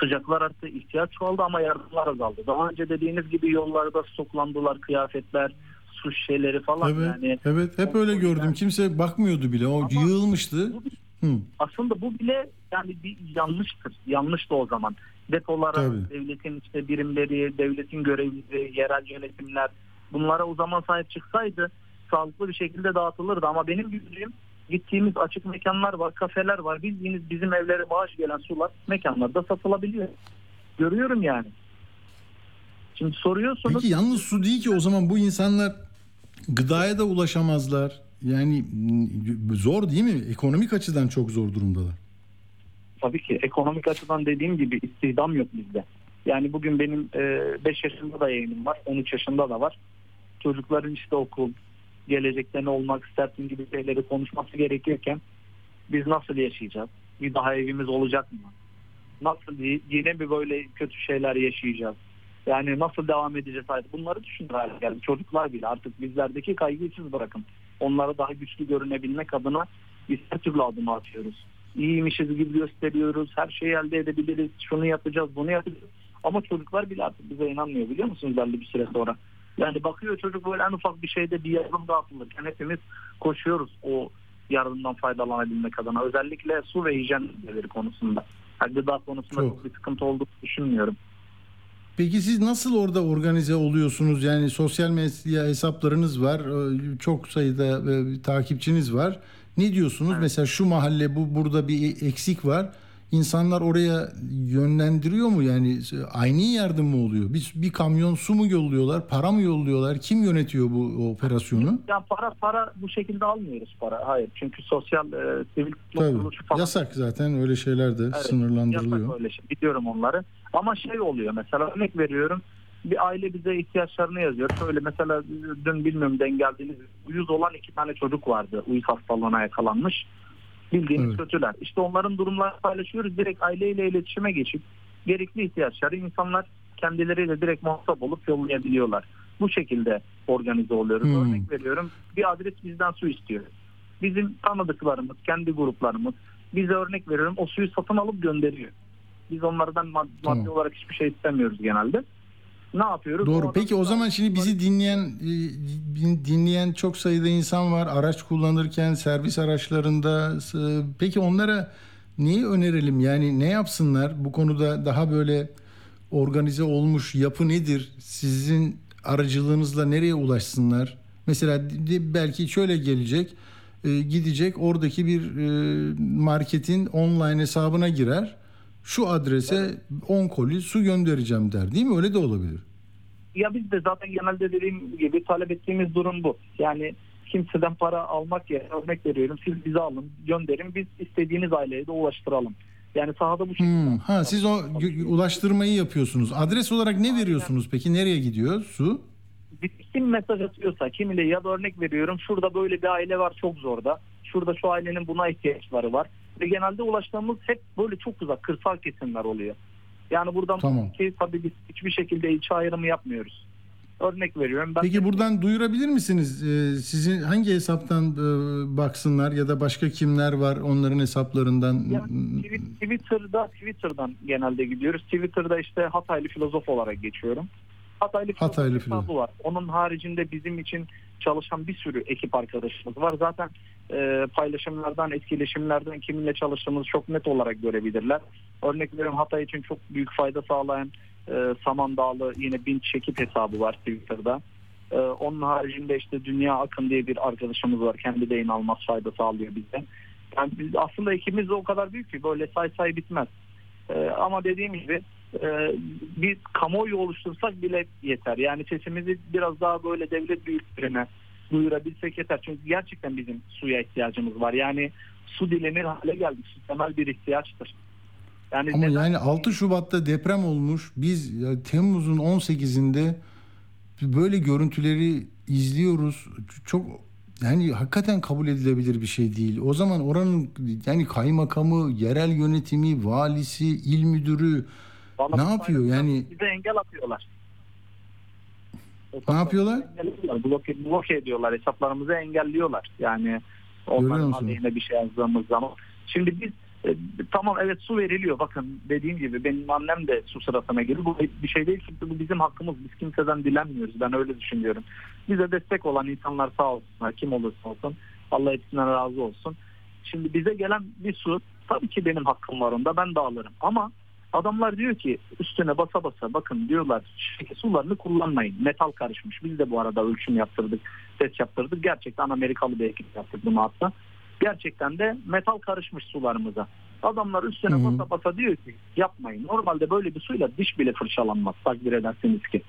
C: sıcaklar arttı, ihtiyaç çoğaldı ama yardımlar azaldı. Daha önce dediğiniz gibi yollarda stoklandılar kıyafetler, su şişeleri falan
A: Evet,
C: yani
A: evet hep öyle gördüm. Kimse bakmıyordu bile. O
C: Ama
A: yığılmıştı.
C: bu
A: Hı.
C: aslında bu bile yani bir yanlıştır. Yanlıştı o zaman. Depolara,
A: Tabii.
C: devletin işte birimleri, devletin görevlileri, yerel yönetimler bunlara o zaman sahip çıksaydı sağlıklı bir şekilde dağıtılırdı. Ama benim gördüğüm gittiğimiz açık mekanlar var, kafeler var. Bildiğiniz bizim evlere bağış gelen sular mekanlarda satılabiliyor. Görüyorum yani. Şimdi soruyorsunuz.
A: Peki yalnız su değil ki o zaman bu insanlar gıdaya da ulaşamazlar. Yani zor değil mi? Ekonomik açıdan çok zor durumdalar.
C: Tabii ki ekonomik açıdan dediğim gibi istihdam yok bizde. Yani bugün benim 5 yaşında da yayınım var, 13 yaşında da var. Çocukların işte okul, gelecekte ne olmak istersin gibi şeyleri konuşması gerekiyorken biz nasıl yaşayacağız? Bir daha evimiz olacak mı? Nasıl yine mi böyle kötü şeyler yaşayacağız? Yani nasıl devam edeceğiz hayat? Bunları düşünür hale geldi. Çocuklar bile artık bizlerdeki kaygıyı siz bırakın. Onlara daha güçlü görünebilmek adına biz her türlü adımı atıyoruz. İyiymişiz gibi gösteriyoruz. Her şeyi elde edebiliriz. Şunu yapacağız, bunu yapacağız. Ama çocuklar bile artık bize inanmıyor biliyor musunuz belli bir süre sonra. Yani bakıyor çocuk böyle en ufak bir şeyde bir yardım dağıtılırken hepimiz koşuyoruz o yardımdan faydalanabilmek adına. Özellikle su ve hijyen maddeleri konusunda. Yani gıda konusunda
A: Çok.
C: çok bir sıkıntı olduğunu düşünmüyorum.
A: Peki siz nasıl orada organize oluyorsunuz? Yani sosyal medya hesaplarınız var. e, Çok sayıda e, takipçiniz var. Ne diyorsunuz?
C: Evet.
A: Mesela şu mahalle bu burada bir eksik var. İnsanlar oraya yönlendiriyor mu? Yani aynı yardım mı oluyor? Bir, bir kamyon su mu yolluyorlar? Para mı yolluyorlar? Kim yönetiyor bu operasyonu?
C: Yani para para bu şekilde almıyoruz para. Hayır. Çünkü sosyal e, sivil toplum falan
A: Yasak zaten öyle şeyler de
C: Evet,
A: sınırlandırılıyor.
C: Yasak öyle şey. Biliyorum onları. Ama şey oluyor mesela örnek veriyorum. Bir aile bize ihtiyaçlarını yazıyor. Şöyle mesela dün bilmiyorum denk geldiğiniz uyuz olan iki tane çocuk vardı. Uyuz hastalığına yakalanmış. Bildiğiniz
A: Evet.
C: kötüler. İşte onların durumlarını paylaşıyoruz. Direkt aileyle iletişime geçip gerekli ihtiyaçları insanlar kendileriyle direkt muhatap olup yollayabiliyorlar. Bu şekilde organize oluyoruz.
A: Hmm.
C: Örnek veriyorum. Bir adres bizden su istiyor. Bizim tanıdıklarımız, kendi gruplarımız bize örnek veriyorum o suyu satın alıp gönderiyor. Biz onlardan mad-
A: Tamam.
C: maddi olarak hiçbir şey istemiyoruz genelde. Ne yapıyoruz?
A: Doğru.
C: O
A: Peki o zaman şimdi bizi dinleyen e, dinleyen çok sayıda insan var. Araç kullanırken servis araçlarında. Peki onlara neyi önerelim? Yani ne yapsınlar? Bu konuda daha böyle organize olmuş yapı nedir? Sizin aracılığınızla nereye ulaşsınlar? Mesela belki şöyle gelecek. e, Gidecek oradaki bir e, marketin online hesabına girer. Şu adrese 10 koli su göndereceğim der. Değil mi? Öyle de olabilir.
C: Ya biz de zaten genelde dediğim gibi talep ettiğimiz durum bu. Yani kimseden para almak yerine örnek veriyorum siz bize alın gönderin biz istediğiniz aileye de ulaştıralım. Yani sahada bu şekilde.
A: Hmm, Ha siz o ulaştırmayı yapıyorsunuz. Adres olarak ne veriyorsunuz peki? Nereye gidiyor su?
C: Kim mesaj atıyorsa kimiyle ya da örnek veriyorum şurada böyle bir aile var çok zorda. Şurada şu ailenin buna ihtiyaçları var. Ve genelde ulaştığımız hep böyle çok uzak kırsal kesimler oluyor. Yani buradan
A: Tamam.
C: ki tabii biz hiçbir şekilde ilçe ayrımı yapmıyoruz. Örnek veriyorum. Ben
A: Peki buradan duyurabilir misiniz? Ee, sizin hangi hesaptan e, baksınlar ya da başka kimler var onların hesaplarından?
C: Ya, Twi- Twitter'da Twitter'dan genelde gidiyoruz. Twitter'da işte Hataylı filozof olarak geçiyorum. Hataylı filozof
A: Hataylı
C: hesabı
A: filozof.
C: var. Onun haricinde bizim için çalışan bir sürü ekip arkadaşımız var. Zaten e, paylaşımlardan, etkileşimlerden kiminle çalıştığımızı çok net olarak görebilirler. Örnek veriyorum Hatay için çok büyük fayda sağlayan e, Samandağlı yine Binç Şekip hesabı var Twitter'da. E, onun haricinde işte Dünya Akın diye bir arkadaşımız var. Kendi de inanılmaz fayda sağlıyor bize. Yani biz, aslında ekibimiz de o kadar büyük ki böyle say say bitmez. E, ama dediğim gibi e, bir kamuoyu oluştursak bile yeter. Yani sesimizi biraz daha böyle devlet büyüklerine duyurabilsek yeter. Çünkü gerçekten bizim suya ihtiyacımız var. Yani su dilenir hale geldi. Su temel bir ihtiyaçtır. Yani
A: Ama
C: neden-
A: yani 6 Şubat'ta deprem olmuş. Biz Temmuz'un 18'inde böyle görüntüleri izliyoruz. Çok yani hakikaten kabul edilebilir bir şey değil. O zaman oranın yani kaymakamı, yerel yönetimi, valisi, il müdürü
C: Bana
A: ne yapıyor? Yani-
C: bize engel atıyorlar.
A: Ne yapıyorlar?
C: Bloke, bloke ediyorlar. Hesaplarımızı engelliyorlar. Yani onların aleyhine bir şey yazdığımız zaman. Şimdi biz e, tamam evet su veriliyor. Bakın dediğim gibi benim annem de su sırasına girdi. Bu bir şey değil çünkü bu bizim hakkımız. Biz kimseden dilenmiyoruz. Ben öyle düşünüyorum. Bize destek olan insanlar sağ olsunlar. Kim olursa olsun. Allah hepsinden razı olsun. Şimdi bize gelen bir su tabii ki benim hakkım var onda. Ben de alırım. Ama Adamlar diyor ki üstüne basa basa bakın diyorlar şike sularını kullanmayın. Metal karışmış. Biz de bu arada ölçüm yaptırdık, test yaptırdık. Gerçekten Amerikalı bir ekip yaptık bunu hatta. Gerçekten de metal karışmış sularımıza. Adamlar üstüne basa basa diyor ki yapmayın. Normalde böyle bir suyla diş bile fırçalanmaz takdir edersiniz ki.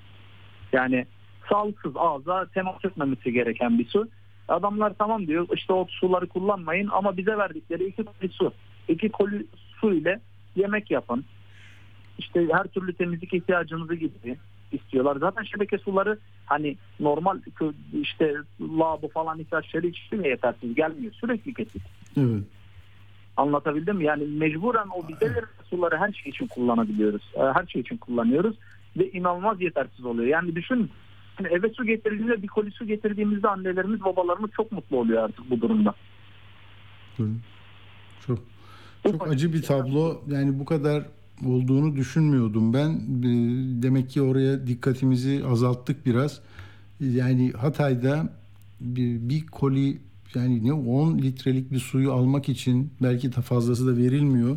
C: Yani sağlıksız ağza temas etmemesi gereken bir su. Adamlar tamam diyor işte o suları kullanmayın ama bize verdikleri iki koli su. İki koli su ile yemek yapın. İşte her türlü temizlik ihtiyacınızı gibi istiyorlar. Zaten şebeke suları hani normal işte lavabo falan ihtiyaçları için de yetersiz gelmiyor. Sürekli kesik.
A: Evet.
C: Anlatabildim mi? Yani mecburen o bize verilen suları her şey için kullanabiliyoruz. Ee, Her şey için kullanıyoruz ve inanılmaz yetersiz oluyor. Yani düşün yani eve su getirdiğimizde bir koli su getirdiğimizde annelerimiz babalarımız çok mutlu oluyor artık bu durumda.
A: Doğru. Çok çok acı bir tablo. Yani bu kadar olduğunu düşünmüyordum ben. Ee, Demek ki oraya dikkatimizi azalttık biraz. Yani Hatay'da bir, bir koli yani ne 10 litrelik bir suyu almak için belki de fazlası da verilmiyor.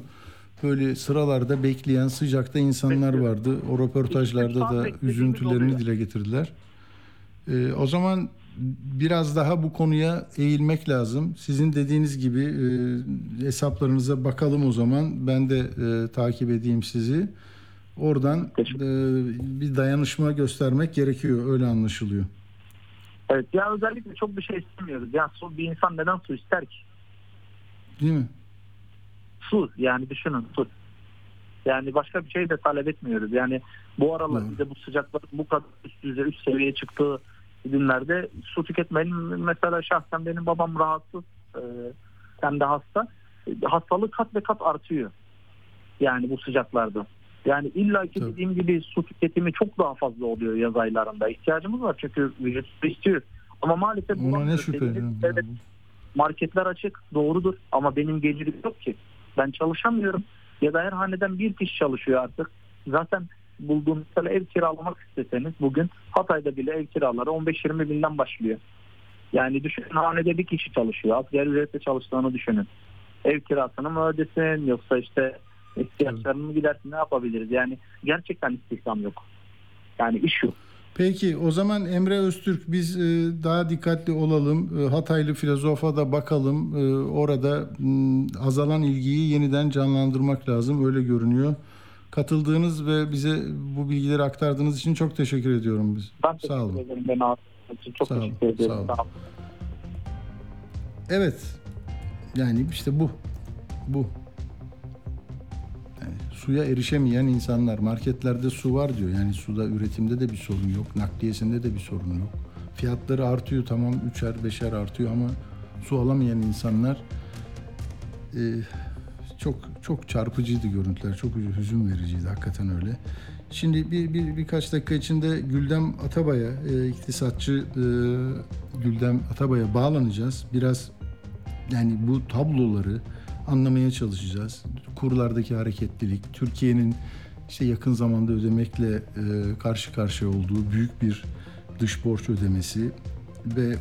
A: Böyle sıralarda bekleyen sıcakta insanlar vardı. O röportajlarda da üzüntülerini dile getirdiler. Ee, o zaman biraz daha bu konuya eğilmek lazım. Sizin dediğiniz gibi e, hesaplarınıza bakalım o zaman. Ben de e, takip edeyim sizi. Oradan e, bir dayanışma göstermek gerekiyor. Öyle anlaşılıyor.
C: Evet ya özellikle çok bir şey istemiyoruz. Ya su bir insan neden su ister ki?
A: Değil mi?
C: Su yani düşünün su. Yani başka bir şey de talep etmiyoruz. Yani bu aralar bize bu sıcaklar bu kadar üst düzey üst seviyeye çıktığı günlerde su tüketmenin mesela şahsen benim babam rahatsız e, hem de hasta. E, Hastalık kat ve kat artıyor. Yani bu sıcaklarda. Yani illa ki
A: Tabii.
C: dediğim gibi su tüketimi çok daha fazla oluyor yaz aylarında. İhtiyacımız var çünkü vücut su istiyor. Ama maalesef
A: Ona ne şüphe.
C: Evet, marketler açık doğrudur ama benim gelirim yok ki. Ben çalışamıyorum ya da her haneden bir kişi çalışıyor artık. Zaten bulduğum mesela ev kiralamak isteseniz bugün Hatay'da bile ev kiraları 15-20 binden başlıyor. Yani düşünün hanede bir kişi çalışıyor. Asgari ücretle çalıştığını düşünün. Ev kirasını mı ödesin yoksa işte ihtiyaçlarını mı gidersin ne yapabiliriz? Yani gerçekten istihdam yok. Yani iş yok.
A: Peki o zaman Emre Öztürk biz e, daha dikkatli olalım. E, Hataylı filozofa da bakalım. E, Orada azalan ilgiyi yeniden canlandırmak lazım. Öyle görünüyor. Katıldığınız ve bize bu bilgileri aktardığınız için çok teşekkür ediyorum biz.
C: Ben teşekkür
A: Sağ olun.
C: ederim. Ağırladığınız için çok
A: Sağ olun,
C: teşekkür
A: sağ olun.
C: Sağ olun.
A: Evet. Yani işte bu. Bu. Yani suya erişemeyen insanlar. Marketlerde su var diyor. Yani suda üretimde de bir sorun yok. Nakliyesinde de bir sorun yok. Fiyatları artıyor tamam. Üçer beşer artıyor ama su alamayan insanlar e, çok çok çarpıcıydı görüntüler. Çok hüzün vericiydi. Hakikaten öyle. Şimdi bir, bir birkaç dakika içinde Güldem Atabay'a, e, iktisatçı e, Güldem Atabay'a bağlanacağız. Biraz yani bu tabloları anlamaya çalışacağız. Kurlardaki hareketlilik, Türkiye'nin işte yakın zamanda ödemekle e, karşı karşıya olduğu büyük bir dış borç ödemesi ve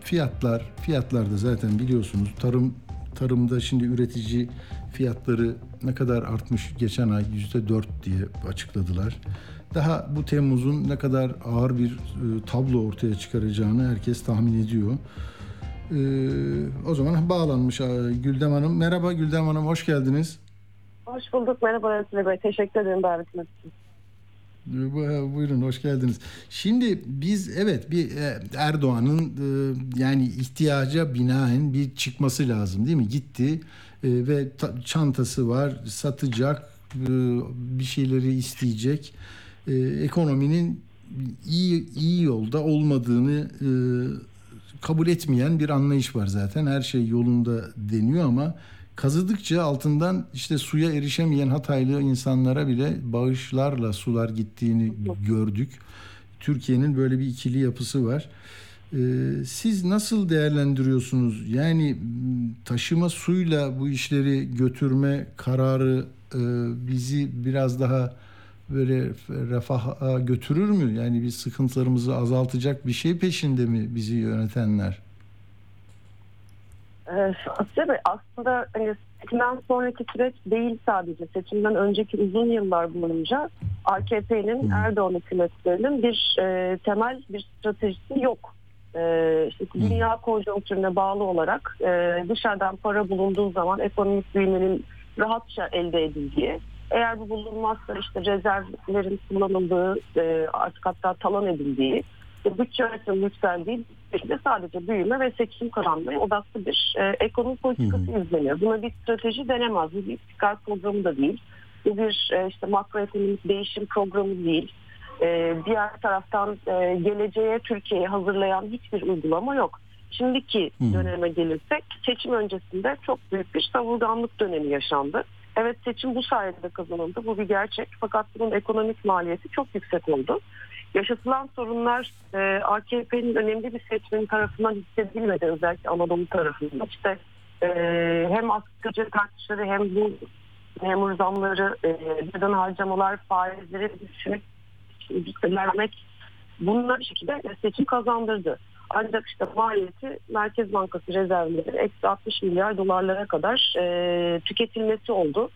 A: fiyatlar, fiyatlar da zaten biliyorsunuz tarım tarımda şimdi üretici fiyatları ne kadar artmış geçen ay yüzde dört diye açıkladılar. Daha bu Temmuz'un ne kadar ağır bir e, tablo ortaya çıkaracağını herkes tahmin ediyor. Ee, o zaman bağlanmış e, Güldem Hanım. Merhaba Güldem Hanım, hoş geldiniz.
D: Hoş bulduk. Merhaba Özgür Bey. Teşekkür ederim davetiniz için.
A: Buyurun hoş geldiniz. Şimdi biz evet bir e, Erdoğan'ın e, yani ihtiyaca binaen bir çıkması lazım değil mi? Gitti e, ve çantası var satacak bir şeyleri isteyecek. Ekonominin iyi iyi yolda olmadığını kabul etmeyen bir anlayış var zaten. Her şey yolunda deniyor ama kazıdıkça altından işte suya erişemeyen Hataylı insanlara bile bağışlarla sular gittiğini gördük. Türkiye'nin böyle bir ikili yapısı var. Ee, siz nasıl değerlendiriyorsunuz? Yani taşıma suyla bu işleri götürme kararı e, bizi biraz daha böyle refaha götürür mü? Yani biz sıkıntılarımızı azaltacak bir şey peşinde mi bizi yönetenler?
D: Asya Bey aslında hani seçimden sonraki süreç değil sadece. Seçimden önceki uzun yıllar boyunca AKP'nin Erdoğan hükümetlerinin bir e, temel bir stratejisi yok. E, işte dünya konjonktürüne bağlı olarak e, dışarıdan para bulunduğu zaman ekonomik büyümenin rahatça elde edildiği eğer bu bulunmazsa işte rezervlerin kullanıldığı e, artık hatta talan edildiği bütçe yönetimi yükseldiği de sadece büyüme ve seçim kazanmaya odaklı bir e, ekonomi politikası hı hı. izleniyor. Buna bir strateji denemez. Bu bir istikrar programı da değil. Bu bir e, işte makroekonomik değişim programı değil. E, diğer taraftan e, geleceğe Türkiye'yi hazırlayan hiçbir uygulama yok. Şimdiki hı. döneme gelirsek seçim öncesinde çok büyük bir savurganlık dönemi yaşandı. Evet seçim bu sayede kazanıldı. Bu bir gerçek. Fakat bunun ekonomik maliyeti çok yüksek oldu. Yaşatılan sorunlar e, AKP'nin önemli bir seçmenin tarafından hissedilmedi özellikle Anadolu tarafından. İşte e, hem asgari artışları hem bu memur zamları, e, harcamalar, faizleri düşünüp vermek bunlar şekilde seçim kazandırdı. Ancak işte maliyeti Merkez Bankası rezervleri eksi 60 milyar dolarlara kadar e, tüketilmesi oldu.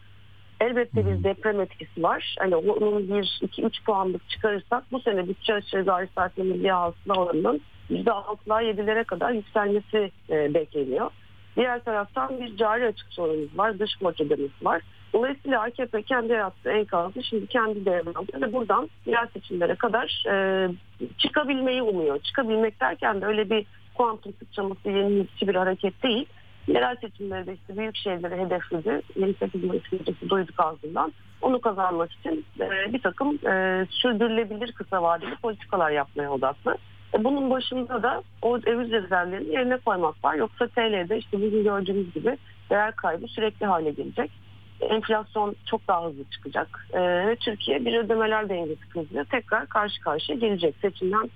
D: Elbette bir deprem etkisi var. Hani onun bir iki üç puanlık çıkarırsak bu sene bütçe aşırı gayri saati milli hasıla oranının %6'lar 7'lere kadar yükselmesi e, bekleniyor. Diğer taraftan bir cari açık sorunumuz var. Dış ödemesi var. Dolayısıyla AKP kendi yarattığı enkazı şimdi kendi devralıyor ve buradan yerel seçimlere kadar e, çıkabilmeyi umuyor. Çıkabilmek derken de öyle bir kuantum sıçraması yenilikçi bir hareket değil yerel seçimlerde işte büyük şeyleri hedefledi. 28 Mayıs gecesi duyduk ağzından. Onu kazanmak için e, bir takım e, sürdürülebilir kısa vadeli politikalar yapmaya odaklı. E, bunun başında da o döviz rezervlerini yerine koymak var. Yoksa TL'de işte bugün gördüğümüz gibi değer kaybı sürekli hale gelecek. Enflasyon çok daha hızlı çıkacak. Ve Türkiye bir ödemeler dengesi kriziyle tekrar karşı karşıya gelecek. Seçimden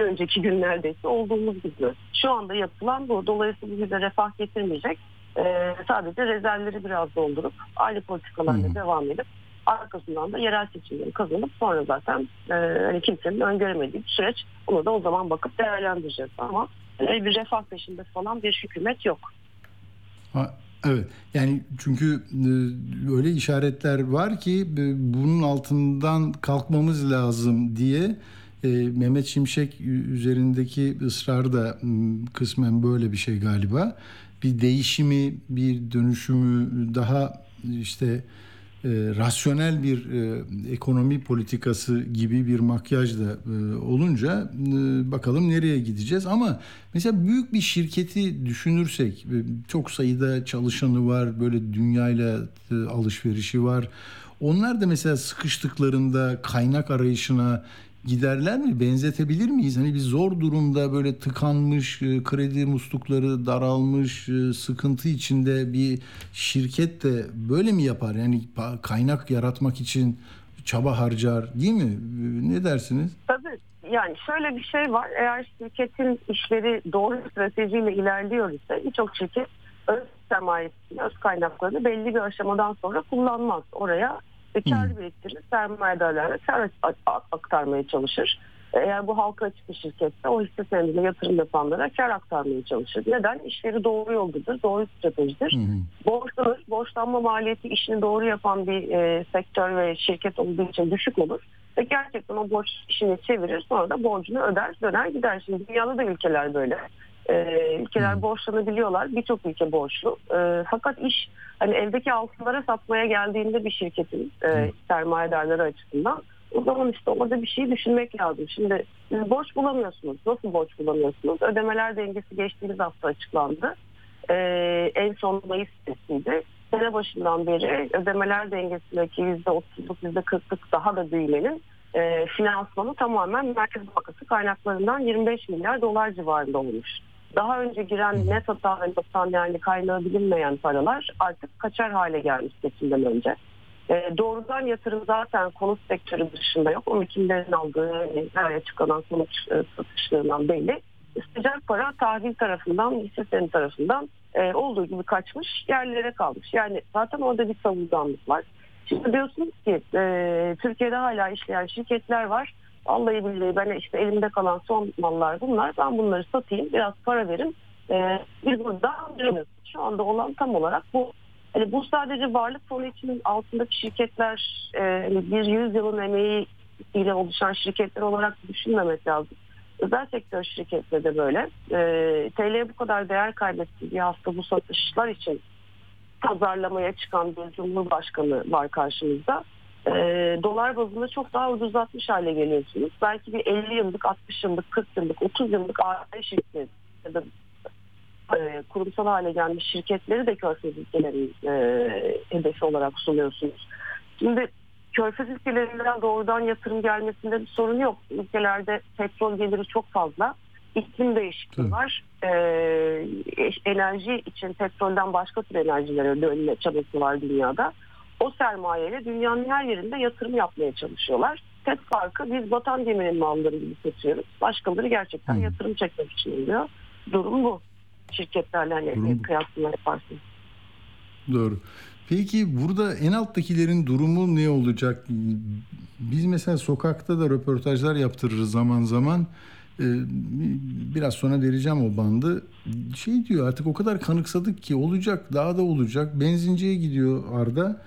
D: önceki günlerdeyse olduğumuz gibi. Şu anda yapılan bu. Dolayısıyla bize refah getirmeyecek. Ee, sadece rezervleri biraz doldurup aile politikalarla devam edip arkasından da yerel seçimleri kazanıp sonra zaten e, hani kimsenin öngöremediği bir süreç. Onu da o zaman bakıp değerlendireceğiz ama e, bir refah peşinde falan bir hükümet yok.
A: Ha, evet yani çünkü e, öyle işaretler var ki e, bunun altından kalkmamız lazım diye e, Mehmet Şimşek üzerindeki ısrar da kısmen böyle bir şey galiba. Bir değişimi, bir dönüşümü daha işte e, rasyonel bir e, ekonomi politikası gibi bir makyaj da e, olunca e, bakalım nereye gideceğiz. Ama mesela büyük bir şirketi düşünürsek e, çok sayıda çalışanı var, böyle dünyayla e, alışverişi var. Onlar da mesela sıkıştıklarında kaynak arayışına giderler mi? Benzetebilir miyiz? Hani bir zor durumda böyle tıkanmış, e, kredi muslukları daralmış, e, sıkıntı içinde bir şirket de böyle mi yapar? Yani kaynak yaratmak için çaba harcar değil mi? E, ne dersiniz?
D: Tabii. Yani şöyle bir şey var. Eğer şirketin işleri doğru stratejiyle ilerliyor ise birçok şirket öz sermayesini, öz kaynaklarını belli bir aşamadan sonra kullanmaz. Oraya ve kar biriktirir, sermayedarlara kar aktarmaya çalışır. Eğer bu halka açık bir şirketse o hisse senedine yatırım yapanlara kar aktarmaya çalışır. Neden? İşleri doğru yoldadır, doğru stratejidir. Hmm. Borçlanır, borçlanma maliyeti işini doğru yapan bir e, sektör ve şirket olduğu için düşük olur. Ve gerçekten o borç işini çevirir sonra da borcunu öder, döner gider. Şimdi dünyada da ülkeler böyle. Ee, ülkeler
A: Hı.
D: borçlanabiliyorlar. Birçok ülke borçlu. Ee, fakat iş hani evdeki altınlara satmaya geldiğinde bir şirketin e, sermayedarları açısından o zaman işte orada bir şey düşünmek lazım. Şimdi siz borç bulamıyorsunuz. Nasıl borç bulamıyorsunuz? Ödemeler dengesi geçtiğimiz hafta açıklandı. Ee, en son Mayıs sitesiydi. Sene başından beri ödemeler dengesindeki %30'luk %40'lık daha da büyümenin e, finansmanı tamamen Merkez Bankası kaynaklarından 25 milyar dolar civarında olmuş. Daha önce giren net hata ve noksan yani kaynağı bilinmeyen paralar artık kaçar hale gelmiş seçimden önce. E, doğrudan yatırım zaten konut sektörü dışında yok. O kimlerin aldığı her açıklanan sonuç e, satışlarından belli. Sıcak para tahvil tarafından, hisse senedi tarafından e, olduğu gibi kaçmış yerlere kalmış. Yani zaten orada bir savunganlık var. Şimdi diyorsunuz ki e, Türkiye'de hala işleyen şirketler var. Vallahi billahi ben işte elimde kalan son mallar bunlar. Ben bunları satayım biraz para verin. E, biz buradan dönüyoruz. Şu anda olan tam olarak bu. Yani bu sadece varlık fonu için altındaki şirketler e, hani bir yüzyılın emeği ile oluşan şirketler olarak düşünmemek lazım. Özel sektör şirketleri de böyle. E, TL'ye bu kadar değer kaybettiği bir hafta bu satışlar için pazarlamaya çıkan bir cumhurbaşkanı var karşımızda. E, dolar bazında çok daha ucuzlatmış hale geliyorsunuz. Belki bir 50 yıllık, 60 yıllık, 40 yıllık, 30 yıllık ARD şirketi ya da e, kurumsal hale gelmiş şirketleri de körfez ülkelerin e, hedefi olarak sunuyorsunuz. Şimdi körfez ülkelerinden doğrudan yatırım gelmesinde bir sorun yok. Ülkelerde petrol geliri çok fazla. İklim değişikliği
A: Tabii.
D: var. E, enerji için petrolden başka tür enerjilere dönme çabası var dünyada. O sermayeyle dünyanın her yerinde yatırım yapmaya çalışıyorlar. Tek farkı biz vatan geminin malları gibi satıyoruz. Başkaları gerçekten
A: Hı.
D: yatırım çekmek için oluyor. Durum bu. Şirketlerle hani
A: bu.
D: kıyaslama yaparsın.
A: Doğru. Peki burada en alttakilerin durumu ne olacak? Biz mesela sokakta da röportajlar yaptırırız zaman zaman. Ee, Biraz sonra vereceğim o bandı. Şey diyor artık o kadar kanıksadık ki olacak daha da olacak. Benzinciye gidiyor Arda.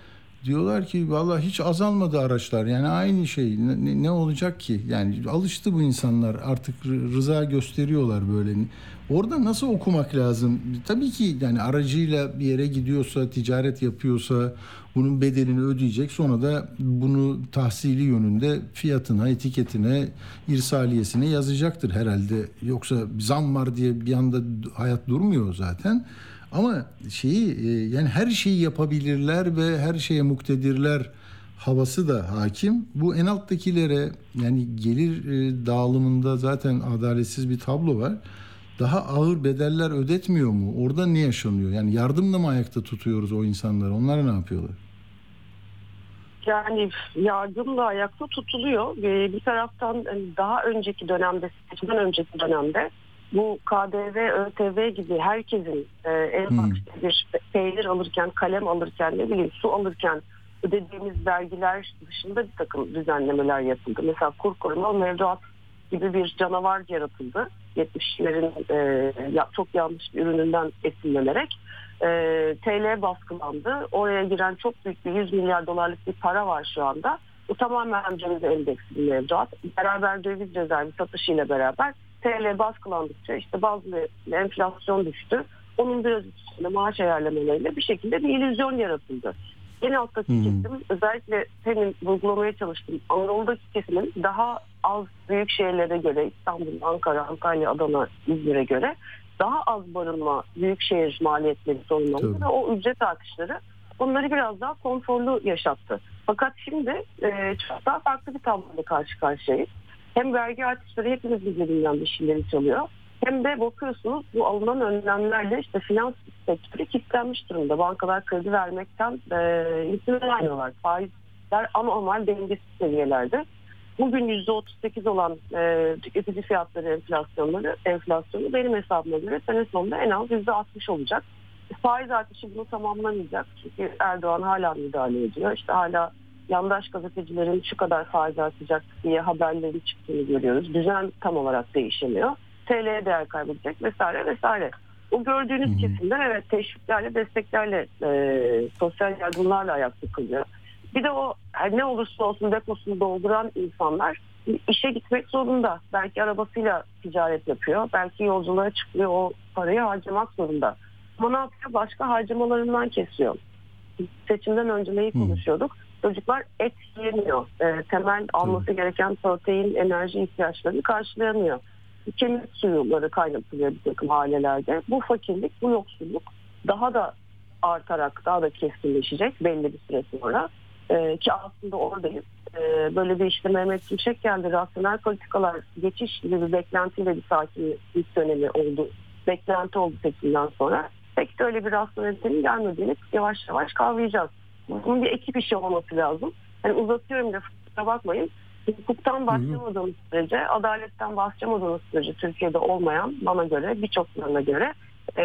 A: Diyorlar ki vallahi hiç azalmadı araçlar. Yani aynı şey. Ne, ne olacak ki? Yani alıştı bu insanlar. Artık rı- rıza gösteriyorlar böyle. Orada nasıl okumak lazım? Tabii ki yani aracıyla bir yere gidiyorsa, ticaret yapıyorsa bunun bedelini ödeyecek. Sonra da bunu tahsili yönünde fiyatına, etiketine, irsaliyesine yazacaktır herhalde. Yoksa zam var diye bir anda hayat durmuyor zaten. Ama şeyi e, yani her şeyi yapabilirler ve her şeye muktedirler havası da hakim. Bu en alttakilere yani gelir e, dağılımında zaten adaletsiz bir tablo var. Daha ağır bedeller ödetmiyor mu? Orada ne yaşanıyor? Yani yardımla mı ayakta tutuyoruz o insanları? Onlar ne yapıyorlar?
D: Yani yardımla ayakta tutuluyor. Bir taraftan hani daha önceki dönemde, seçimden önceki dönemde bu KDV, ÖTV gibi herkesin e, en
A: Hmm.
D: bir peynir alırken, kalem alırken, ne bileyim su alırken ödediğimiz vergiler dışında bir takım düzenlemeler yapıldı. Mesela kur korumalı mevduat gibi bir canavar yaratıldı. 70'lerin e, çok yanlış bir ürününden esinlenerek. E, TL baskılandı. Oraya giren çok büyük bir 100 milyar dolarlık bir para var şu anda. Bu tamamen döviz endeksli mevduat. Beraber döviz rezervi satışıyla beraber TL baskılandıkça işte bazı enflasyon düştü. Onun biraz üstünde maaş ayarlamalarıyla bir şekilde bir illüzyon yaratıldı. En alttaki
A: Hmm.
D: kesim özellikle senin vurgulamaya çalıştığım Anadolu'daki kesimin daha az büyük şehirlere göre İstanbul, Ankara, Antalya, Adana, İzmir'e göre daha az barınma büyük şehir maliyetleri sorunları ve o ücret artışları bunları biraz daha konforlu yaşattı. Fakat şimdi e, çok daha farklı bir tabloyla karşı karşıyayız. Hem vergi artışları hepimizin cebinden bir şeyleri çalıyor. Hem de bakıyorsunuz bu alınan önlemlerle işte finans sektörü kilitlenmiş durumda. Bankalar kredi vermekten e, izin vermiyorlar. Faizler anormal dengesiz seviyelerde. Bugün %38 olan e, tüketici fiyatları enflasyonları, enflasyonu benim hesabıma göre sene sonunda en az %60 olacak. Faiz artışı bunu tamamlamayacak. Çünkü Erdoğan hala müdahale ediyor. İşte hala yandaş gazetecilerin şu kadar faiz artacak diye haberlerin çıktığını görüyoruz. Düzen tam olarak değişemiyor. TL değer kaybedecek vesaire vesaire. O gördüğünüz
A: Hı hı.
D: kesimler evet teşviklerle, desteklerle, e, sosyal yardımlarla ayakta kalıyor. Bir de o her ne olursa olsun deposunu dolduran insanlar işe gitmek zorunda. Belki arabasıyla ticaret yapıyor. Belki yolculuğa çıkıyor o parayı harcamak zorunda. Ama ne yapıyor? Başka harcamalarından kesiyor. Seçimden önce neyi konuşuyorduk? Çocuklar et yemiyor. E, temel alması gereken protein, enerji ihtiyaçlarını karşılayamıyor. Kemik suyuları kaynatılıyor bir takım ailelerde. Bu fakirlik, bu yoksulluk daha da artarak, daha da keskinleşecek belli bir süre sonra. E, ki aslında oradayız. E, böyle bir işte Mehmet Şimşek geldi. Rasyonel politikalar geçiş gibi bir beklentiyle bir sakinlik dönemi oldu. Beklenti oldu seçimden sonra. Pek de öyle bir rasyonelitenin gelmediğini yavaş yavaş kavrayacağız. Bunun bir ekip işi olması lazım. Yani uzatıyorum da kusura bakmayın. Hukuktan başlamadığımız sürece, adaletten başlamadığımız sürece Türkiye'de olmayan bana göre, birçoklarına göre e,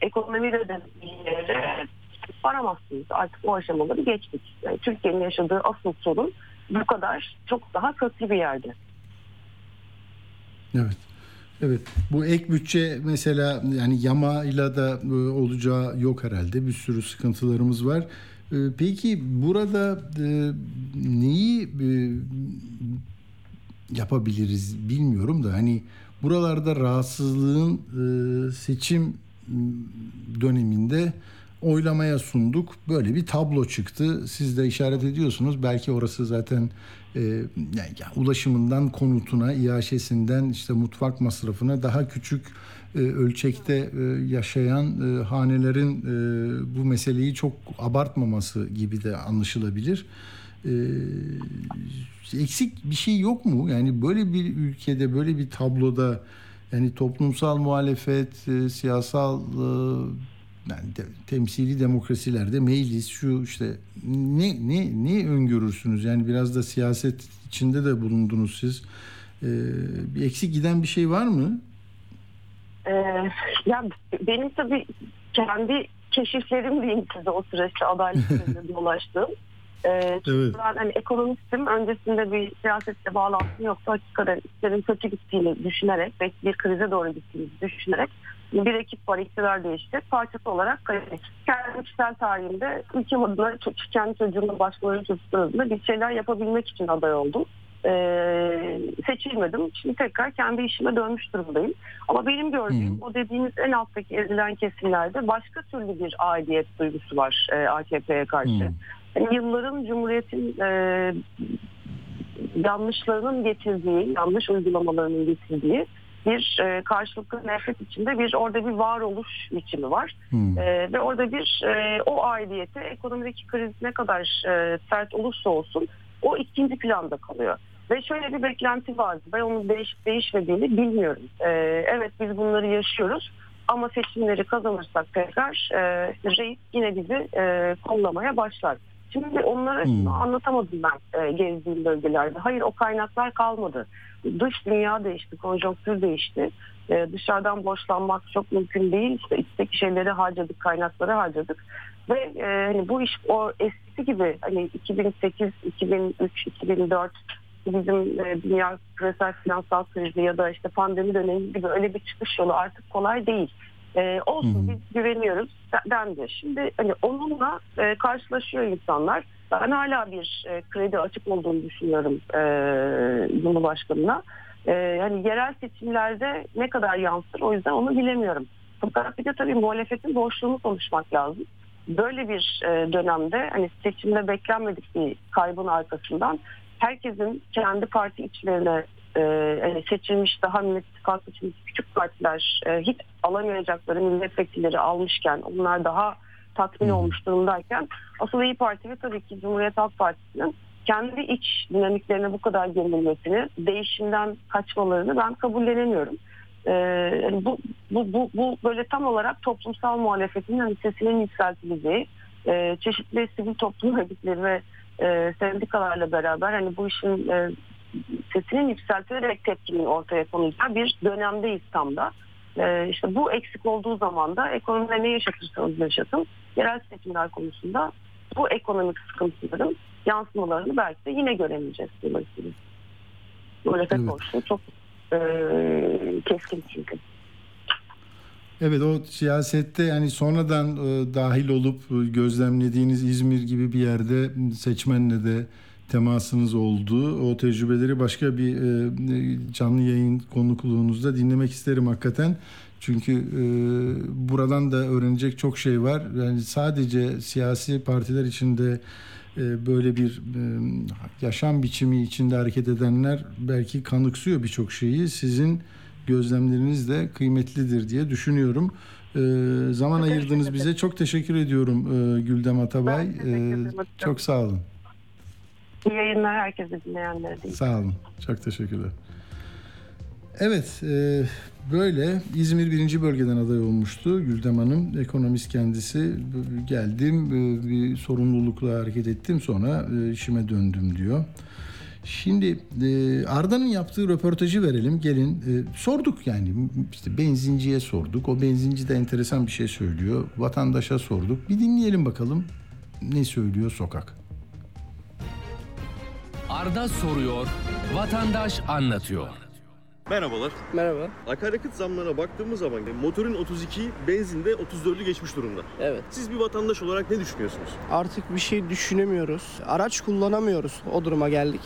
D: ekonomiyle de varamazsınız. Artık o aşamaları geçtik. Yani Türkiye'nin yaşadığı asıl sorun bu kadar çok daha kötü bir yerde.
A: Evet. Evet. Bu ek bütçe mesela yani yamayla da e, olacağı yok herhalde. Bir sürü sıkıntılarımız var. E, peki burada e, neyi yapabiliriz bilmiyorum da hani buralarda rahatsızlığın seçim döneminde oylamaya sunduk. Böyle bir tablo çıktı. Siz de işaret ediyorsunuz. Belki orası zaten e, yani ulaşımından konutuna, iaşesinden işte mutfak masrafına daha küçük e, ölçekte e, yaşayan e, hanelerin e, bu meseleyi çok abartmaması gibi de anlaşılabilir. E, eksik bir şey yok mu? Yani böyle bir ülkede, böyle bir tabloda yani toplumsal muhalefet, e, siyasal e, yani de, temsili demokrasilerde meclis şu işte ne ne ne öngörürsünüz? Yani biraz da siyaset içinde de bulundunuz siz. Ee, bir eksik giden bir şey var mı?
D: Ee, ya benim tabii kendi keşiflerim diyeyim size o süreçte adalet dolaştığım. Ee, evet. Ben hani ekonomistim. Öncesinde bir siyasetle bağlantım yoktu. Hakikaten işlerin kötü gittiğini düşünerek ve bir krize doğru gittiğini düşünerek bir ekip var iktidar değişti. Parçası olarak kendi kişisel tarihimde ülkem adına kendi çocuğumla başkalarının çocukları adına bir şeyler yapabilmek için aday oldum. Ee, seçilmedim. Şimdi tekrar kendi işime dönmüş durumdayım. Ama benim gördüğüm hmm. o dediğiniz en alttaki ezilen kesimlerde başka türlü bir aidiyet duygusu var e, AKP'ye karşı. Hmm. Yani yılların Cumhuriyet'in e, yanlışlarının getirdiği, yanlış uygulamalarının getirdiği bir e, karşılıklı nefret içinde bir orada bir varoluş biçimi var. Hmm. E, ve orada bir e, o aidiyete ekonomideki kriz ne kadar e, sert olursa olsun o ikinci planda kalıyor. Ve şöyle bir beklenti vardı. Ben onun değişip değişmediğini bilmiyorum. E, evet biz bunları yaşıyoruz. Ama seçimleri kazanırsak tekrar e, reis yine bizi e, kollamaya başlar. Şimdi onları hmm. anlatamadım ben e, gezdiğim bölgelerde. Hayır o kaynaklar kalmadı. Dış dünya değişti, konjonktür değişti. E, dışarıdan borçlanmak çok mümkün değil. İşte içteki şeyleri harcadık, kaynakları harcadık. Ve e, hani bu iş o eskisi gibi hani 2008, 2003, 2004 bizim e, dünya küresel finansal krizi ya da işte pandemi dönemi gibi öyle bir çıkış yolu artık kolay değil. E, olsun hı biz güveniyoruz dendi. Şimdi hani onunla e, karşılaşıyor insanlar. Ben hala bir e, kredi açık olduğunu düşünüyorum e, Cumhurbaşkanı'na. E, yani yerel seçimlerde ne kadar yansır o yüzden onu bilemiyorum. Fakat bir de tabii muhalefetin boşluğunu konuşmak lazım. Böyle bir e, dönemde hani seçimde beklenmedik bir kaybın arkasından herkesin kendi parti içlerine e, hani seçilmiş daha Millet İttifakı seçilmiş küçük partiler e, hiç alamayacakları milletvekilleri almışken onlar daha tatmin olmuş durumdayken asıl İyi Parti ve tabii ki Cumhuriyet Halk Partisi'nin kendi iç dinamiklerine bu kadar gerilmesini, değişimden kaçmalarını ben kabullenemiyorum. Ee, bu, bu, bu, bu böyle tam olarak toplumsal muhalefetin hani sesinin yükseltileceği, e, çeşitli sivil toplum örgütleri ve e, sendikalarla beraber hani bu işin e, sesinin yükseltilerek tepkinin ortaya konacağı bir dönemdeyiz tam da. E, işte bu eksik olduğu zaman da ekonomide ne yaşatırsanız yaşatın yerel seçimler konusunda bu ekonomik sıkıntıların yansımalarını belki de yine göremeyeceğiz dolayısıyla. Muhalefet evet. çok e, keskin çünkü.
A: Evet o siyasette yani sonradan e, dahil olup e, gözlemlediğiniz İzmir gibi bir yerde seçmenle de temasınız oldu. O tecrübeleri başka bir e, canlı yayın konukluğunuzda dinlemek isterim hakikaten. Çünkü e, buradan da öğrenecek çok şey var. Yani sadece siyasi partiler içinde e, böyle bir e, yaşam biçimi içinde hareket edenler belki kanıksıyor birçok şeyi. Sizin gözlemleriniz de kıymetlidir diye düşünüyorum. E, zaman
D: Çok
A: ayırdınız bize. Çok teşekkür ediyorum e, Güldem Atabay. E, çok sağ olun.
D: İyi yayınlar herkese dinleyenlere. değil.
A: Sağ olun. Çok teşekkürler. Evet, e, böyle İzmir birinci bölgeden aday olmuştu Güldem Hanım. Ekonomist kendisi. Geldim, e, bir sorumlulukla hareket ettim sonra e, işime döndüm diyor. Şimdi e, Arda'nın yaptığı röportajı verelim. Gelin e, sorduk yani işte benzinciye sorduk. O benzinci de enteresan bir şey söylüyor. Vatandaşa sorduk. Bir dinleyelim bakalım ne söylüyor sokak.
E: Arda soruyor, vatandaş anlatıyor.
F: Merhabalar.
G: Merhaba.
F: Akaryakıt zamlarına baktığımız zaman motorun 32, benzinde 34'ü geçmiş durumda.
G: Evet.
F: Siz bir vatandaş olarak ne düşünüyorsunuz?
G: Artık bir şey düşünemiyoruz. Araç kullanamıyoruz. O duruma geldik.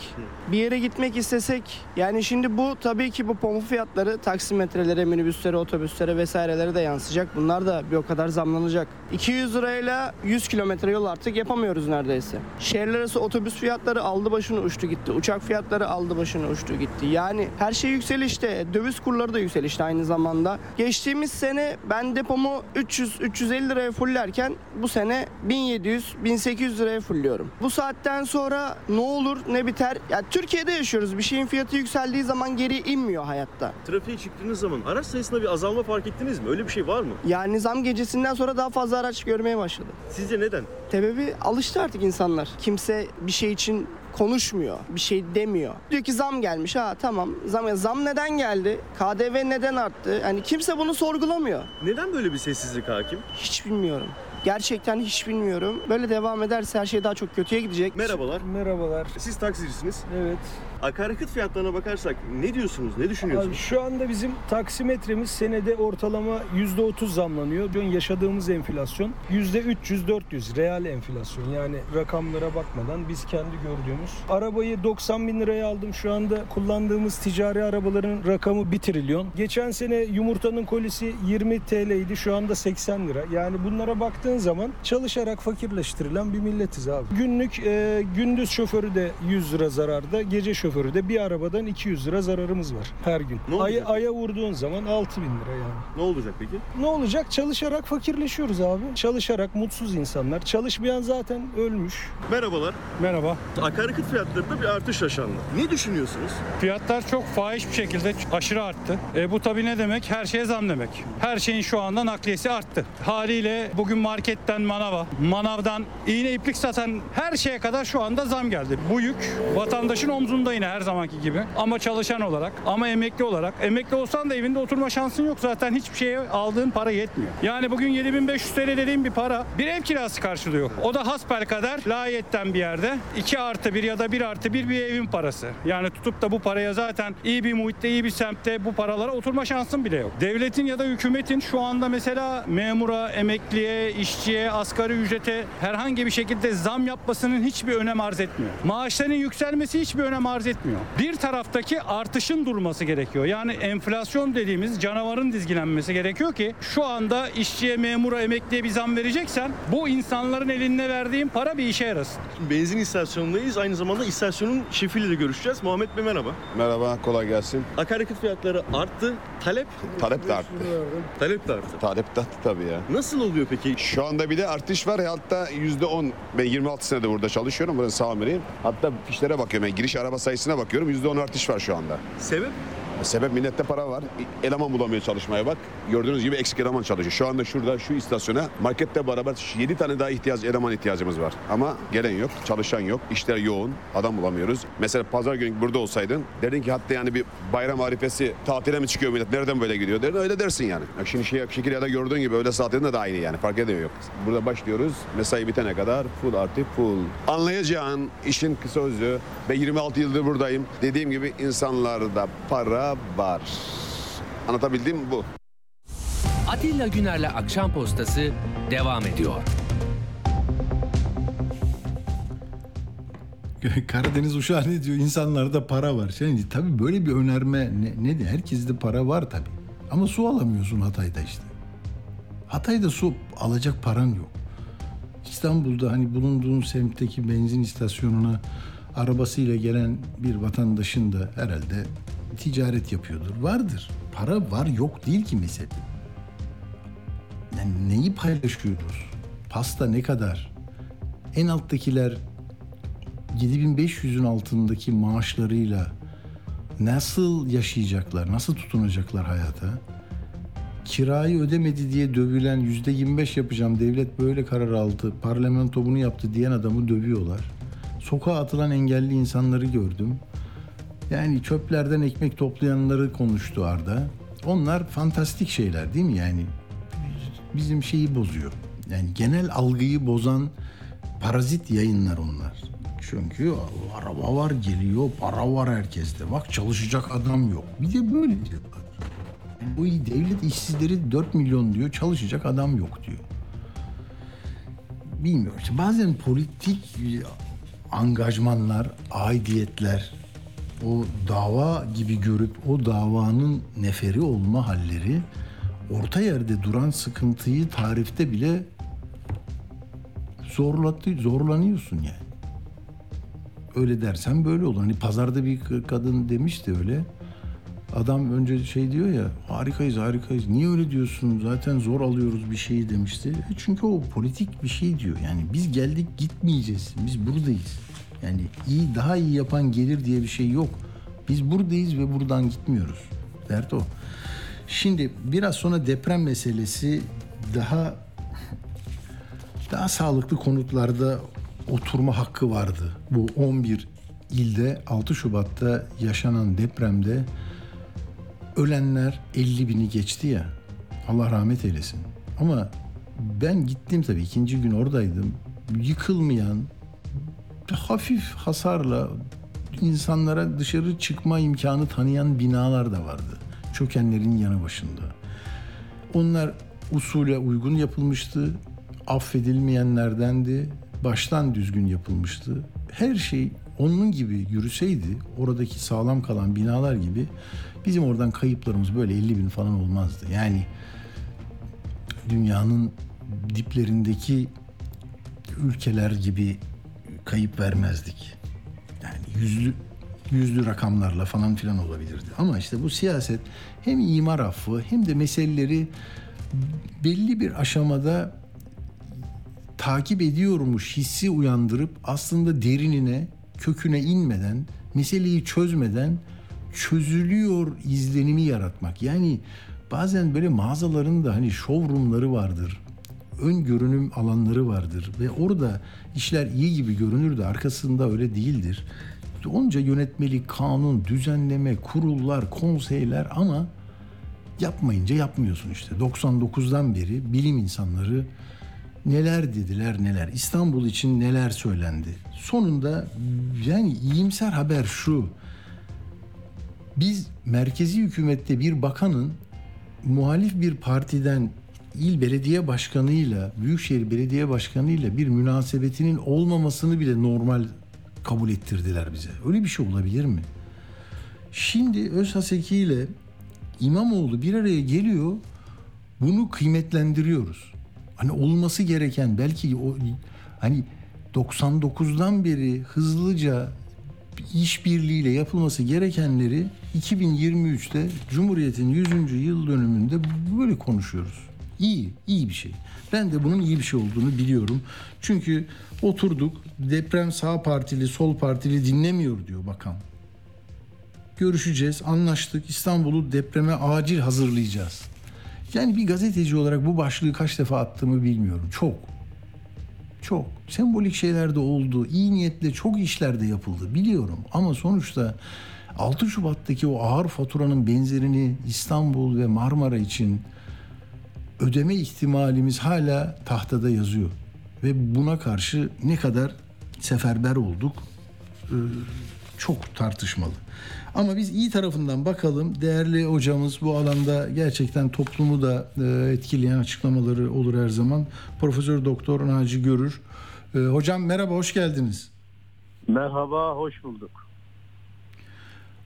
G: Bir yere gitmek istesek yani şimdi bu tabii ki bu pompa fiyatları taksimetrelere, minibüslere, otobüslere vesairelere de yansıyacak. Bunlar da bir o kadar zamlanacak. 200 lirayla 100 kilometre yol artık yapamıyoruz neredeyse. Şehirler arası otobüs fiyatları aldı başını uçtu gitti. Uçak fiyatları aldı başını uçtu gitti. Yani her şey yükselişte. Döviz kurları da yükselişte aynı zamanda. Geçtiğimiz sene ben depomu 300-350 liraya fullerken bu sene 1700-1800 liraya fulluyorum. Bu saatten sonra ne olur ne biter? Ya Türkiye'de yaşıyoruz. Bir şeyin fiyatı yükseldiği zaman geri inmiyor hayatta.
F: Trafiğe çıktığınız zaman araç sayısında bir azalma fark ettiniz mi? Öyle bir şey var mı?
G: Yani zam gecesinden sonra daha fazla araç görmeye başladı.
F: Sizce neden?
G: Sebebi alıştı artık insanlar. Kimse bir şey için konuşmuyor, bir şey demiyor. Diyor ki zam gelmiş. Ha tamam. Zam zam neden geldi? KDV neden arttı? Yani kimse bunu sorgulamıyor.
F: Neden böyle bir sessizlik hakim?
G: Hiç bilmiyorum. Gerçekten hiç bilmiyorum. Böyle devam ederse her şey daha çok kötüye gidecek.
F: Merhabalar.
H: Merhabalar.
F: Siz taksicisiniz.
H: Evet.
F: Akaryakıt fiyatlarına bakarsak ne diyorsunuz? Ne düşünüyorsunuz?
H: Abi şu anda bizim taksimetremiz senede ortalama %30 zamlanıyor. Dün yaşadığımız enflasyon %300-400 real enflasyon. Yani rakamlara bakmadan biz kendi gördüğümüz. Arabayı 90 bin liraya aldım. Şu anda kullandığımız ticari arabaların rakamı 1 trilyon. Geçen sene yumurtanın kolisi 20 TL idi. Şu anda 80 lira. Yani bunlara baktığın zaman çalışarak fakirleştirilen bir milletiz abi. Günlük e, gündüz şoförü de 100 lira zararda. Gece şoförü de bir arabadan 200 lira zararımız var her gün.
F: Ne olacak?
H: Aya, aya vurduğun zaman 6 bin lira yani.
F: Ne olacak peki?
H: Ne olacak? Çalışarak fakirleşiyoruz abi. Çalışarak mutsuz insanlar. Çalışmayan zaten ölmüş.
F: Merhabalar.
I: Merhaba.
F: Akaryakıt fiyatlarında bir artış yaşandı. Ne düşünüyorsunuz?
I: Fiyatlar çok fahiş bir şekilde aşırı arttı. E, bu tabii ne demek? Her şeye zam demek. Her şeyin şu anda nakliyesi arttı. Haliyle bugün marketten manava, manavdan iğne iplik satan her şeye kadar şu anda zam geldi. Bu yük vatandaşın omzunda yine her zamanki gibi. Ama çalışan olarak, ama emekli olarak. Emekli olsan da evinde oturma şansın yok. Zaten hiçbir şeye aldığın para yetmiyor. Yani bugün 7500 TL dediğim bir para bir ev kirası karşılıyor. O da hasbel kadar layiyetten bir yerde 2 artı 1 ya da 1 artı 1 bir evin parası. Yani tutup da bu paraya zaten iyi bir muhitte, iyi bir semtte bu paralara oturma şansın bile yok. Devletin ya da hükümetin şu anda mesela memura, emekliye, işçiye, asgari ücrete herhangi bir şekilde zam yapmasının hiçbir önem arz etmiyor. Maaşların yükselmesi hiçbir önem arz etmiyor. Bir taraftaki artışın durması gerekiyor. Yani enflasyon dediğimiz canavarın dizgilenmesi gerekiyor ki şu anda işçiye, memura, emekliye bir zam vereceksen bu insanların eline verdiğin para bir işe yarasın.
F: Benzin istasyonundayız. Aynı zamanda istasyonun şefiyle de görüşeceğiz. Muhammed Bey merhaba.
J: Merhaba, kolay gelsin.
F: Akaryakıt fiyatları arttı. Talep,
J: Talep de arttı.
F: talep de arttı.
J: Talep de arttı tabii ya.
F: Nasıl oluyor peki?
J: Şu anda bir de artış var. Hatta yüzde on. Ben 26 senedir burada çalışıyorum. Buranın sağ amiriyim. Hatta fişlere bakıyorum. Yani giriş araba sayısına bakıyorum. Yüzde on artış var şu anda.
F: Sebep?
J: Sebep millette para var. Eleman bulamıyor çalışmaya bak. Gördüğünüz gibi eksik eleman çalışıyor. Şu anda şurada şu istasyona markette beraber 7 tane daha ihtiyaç eleman ihtiyacımız var. Ama gelen yok, çalışan yok. İşler yoğun. Adam bulamıyoruz. Mesela pazar günü burada olsaydın derdin ki hatta yani bir bayram arifesi tatile mi çıkıyor millet? Nereden böyle gidiyor? Derdin öyle dersin yani. Bak şimdi şey, Şekilde gördüğün gibi öyle saatlerinde de aynı yani. Fark ediyor yok. Burada başlıyoruz. Mesai bitene kadar full artı full. Anlayacağın işin kısa özü. Ben 26 yıldır buradayım. Dediğim gibi insanlarda para var. Anlatabildim mi bu?
E: Atilla Güner'le Akşam Postası devam ediyor.
A: Karadeniz uşağı ne diyor? İnsanlarda para var. Yani tabii böyle bir önerme ne, ne de herkeste para var tabii. Ama su alamıyorsun Hatay'da işte. Hatay'da su alacak paran yok. İstanbul'da hani bulunduğun semtteki benzin istasyonuna arabasıyla gelen bir vatandaşın da herhalde ticaret yapıyordur. Vardır. Para var yok değil ki mesele. Yani neyi paylaşıyoruz? Pasta ne kadar? En alttakiler 7500'ün altındaki maaşlarıyla nasıl yaşayacaklar, nasıl tutunacaklar hayata? Kirayı ödemedi diye dövülen yüzde 25 yapacağım devlet böyle karar aldı, parlamento bunu yaptı diyen adamı dövüyorlar. Sokağa atılan engelli insanları gördüm. Yani çöplerden ekmek toplayanları konuştu Arda. Onlar fantastik şeyler değil mi yani? Bizim şeyi bozuyor. Yani genel algıyı bozan parazit yayınlar onlar. Çünkü araba var geliyor, para var herkeste. Bak çalışacak adam yok. Bir de böyle diyorlar. Bu devlet işsizleri 4 milyon diyor, çalışacak adam yok diyor. Bilmiyorum. İşte bazen politik angajmanlar, aidiyetler, o dava gibi görüp o davanın neferi olma halleri orta yerde duran sıkıntıyı tarifte bile zorlattı, zorlanıyorsun yani. Öyle dersen böyle olur. Hani pazarda bir kadın demişti öyle. Adam önce şey diyor ya harikayız harikayız. Niye öyle diyorsun? Zaten zor alıyoruz bir şeyi demişti. E çünkü o politik bir şey diyor. Yani biz geldik gitmeyeceğiz. Biz buradayız. Yani iyi daha iyi yapan gelir diye bir şey yok. Biz buradayız ve buradan gitmiyoruz. Dert o. Şimdi biraz sonra deprem meselesi daha daha sağlıklı konutlarda oturma hakkı vardı. Bu 11 ilde 6 Şubat'ta yaşanan depremde ölenler 50 bini geçti ya. Allah rahmet eylesin. Ama ben gittim tabii ikinci gün oradaydım. Yıkılmayan, hafif hasarla insanlara dışarı çıkma imkanı tanıyan binalar da vardı. Çökenlerin yanı başında. Onlar usule uygun yapılmıştı. Affedilmeyenlerdendi. Baştan düzgün yapılmıştı. Her şey onun gibi yürüseydi oradaki sağlam kalan binalar gibi bizim oradan kayıplarımız böyle 50 bin falan olmazdı. Yani dünyanın diplerindeki ülkeler gibi kayıp vermezdik. Yani yüzlü yüzlü rakamlarla falan filan olabilirdi. Ama işte bu siyaset hem imar affı hem de meseleleri belli bir aşamada takip ediyormuş hissi uyandırıp aslında derinine, köküne inmeden, meseleyi çözmeden çözülüyor izlenimi yaratmak. Yani bazen böyle mağazaların da hani showroomları vardır. Ön görünüm alanları vardır ve orada işler iyi gibi görünür de arkasında öyle değildir. Onca yönetmelik, kanun, düzenleme, kurullar, konseyler ama yapmayınca yapmıyorsun işte. 99'dan beri bilim insanları neler dediler neler. İstanbul için neler söylendi. Sonunda yani iyimser haber şu. Biz merkezi hükümette bir bakanın muhalif bir partiden il belediye başkanıyla, büyükşehir belediye başkanıyla bir münasebetinin olmamasını bile normal kabul ettirdiler bize. Öyle bir şey olabilir mi? Şimdi Özhaseki ile İmamoğlu bir araya geliyor. Bunu kıymetlendiriyoruz. Hani olması gereken belki o hani 99'dan beri hızlıca işbirliğiyle yapılması gerekenleri 2023'te Cumhuriyet'in 100. yıl dönümünde böyle konuşuyoruz. İyi, iyi bir şey. Ben de bunun iyi bir şey olduğunu biliyorum. Çünkü oturduk, deprem sağ partili, sol partili dinlemiyor diyor bakan. Görüşeceğiz, anlaştık. İstanbul'u depreme acil hazırlayacağız. Yani bir gazeteci olarak bu başlığı kaç defa attığımı bilmiyorum. Çok. Çok. Sembolik şeyler de oldu. İyi niyetle çok işler de yapıldı biliyorum. Ama sonuçta 6 Şubat'taki o ağır faturanın benzerini İstanbul ve Marmara için ödeme ihtimalimiz hala tahtada yazıyor. Ve buna karşı ne kadar seferber olduk çok tartışmalı. Ama biz iyi tarafından bakalım. Değerli hocamız bu alanda gerçekten toplumu da etkileyen açıklamaları olur her zaman. Profesör Doktor Naci Görür. Hocam merhaba, hoş geldiniz.
K: Merhaba, hoş bulduk.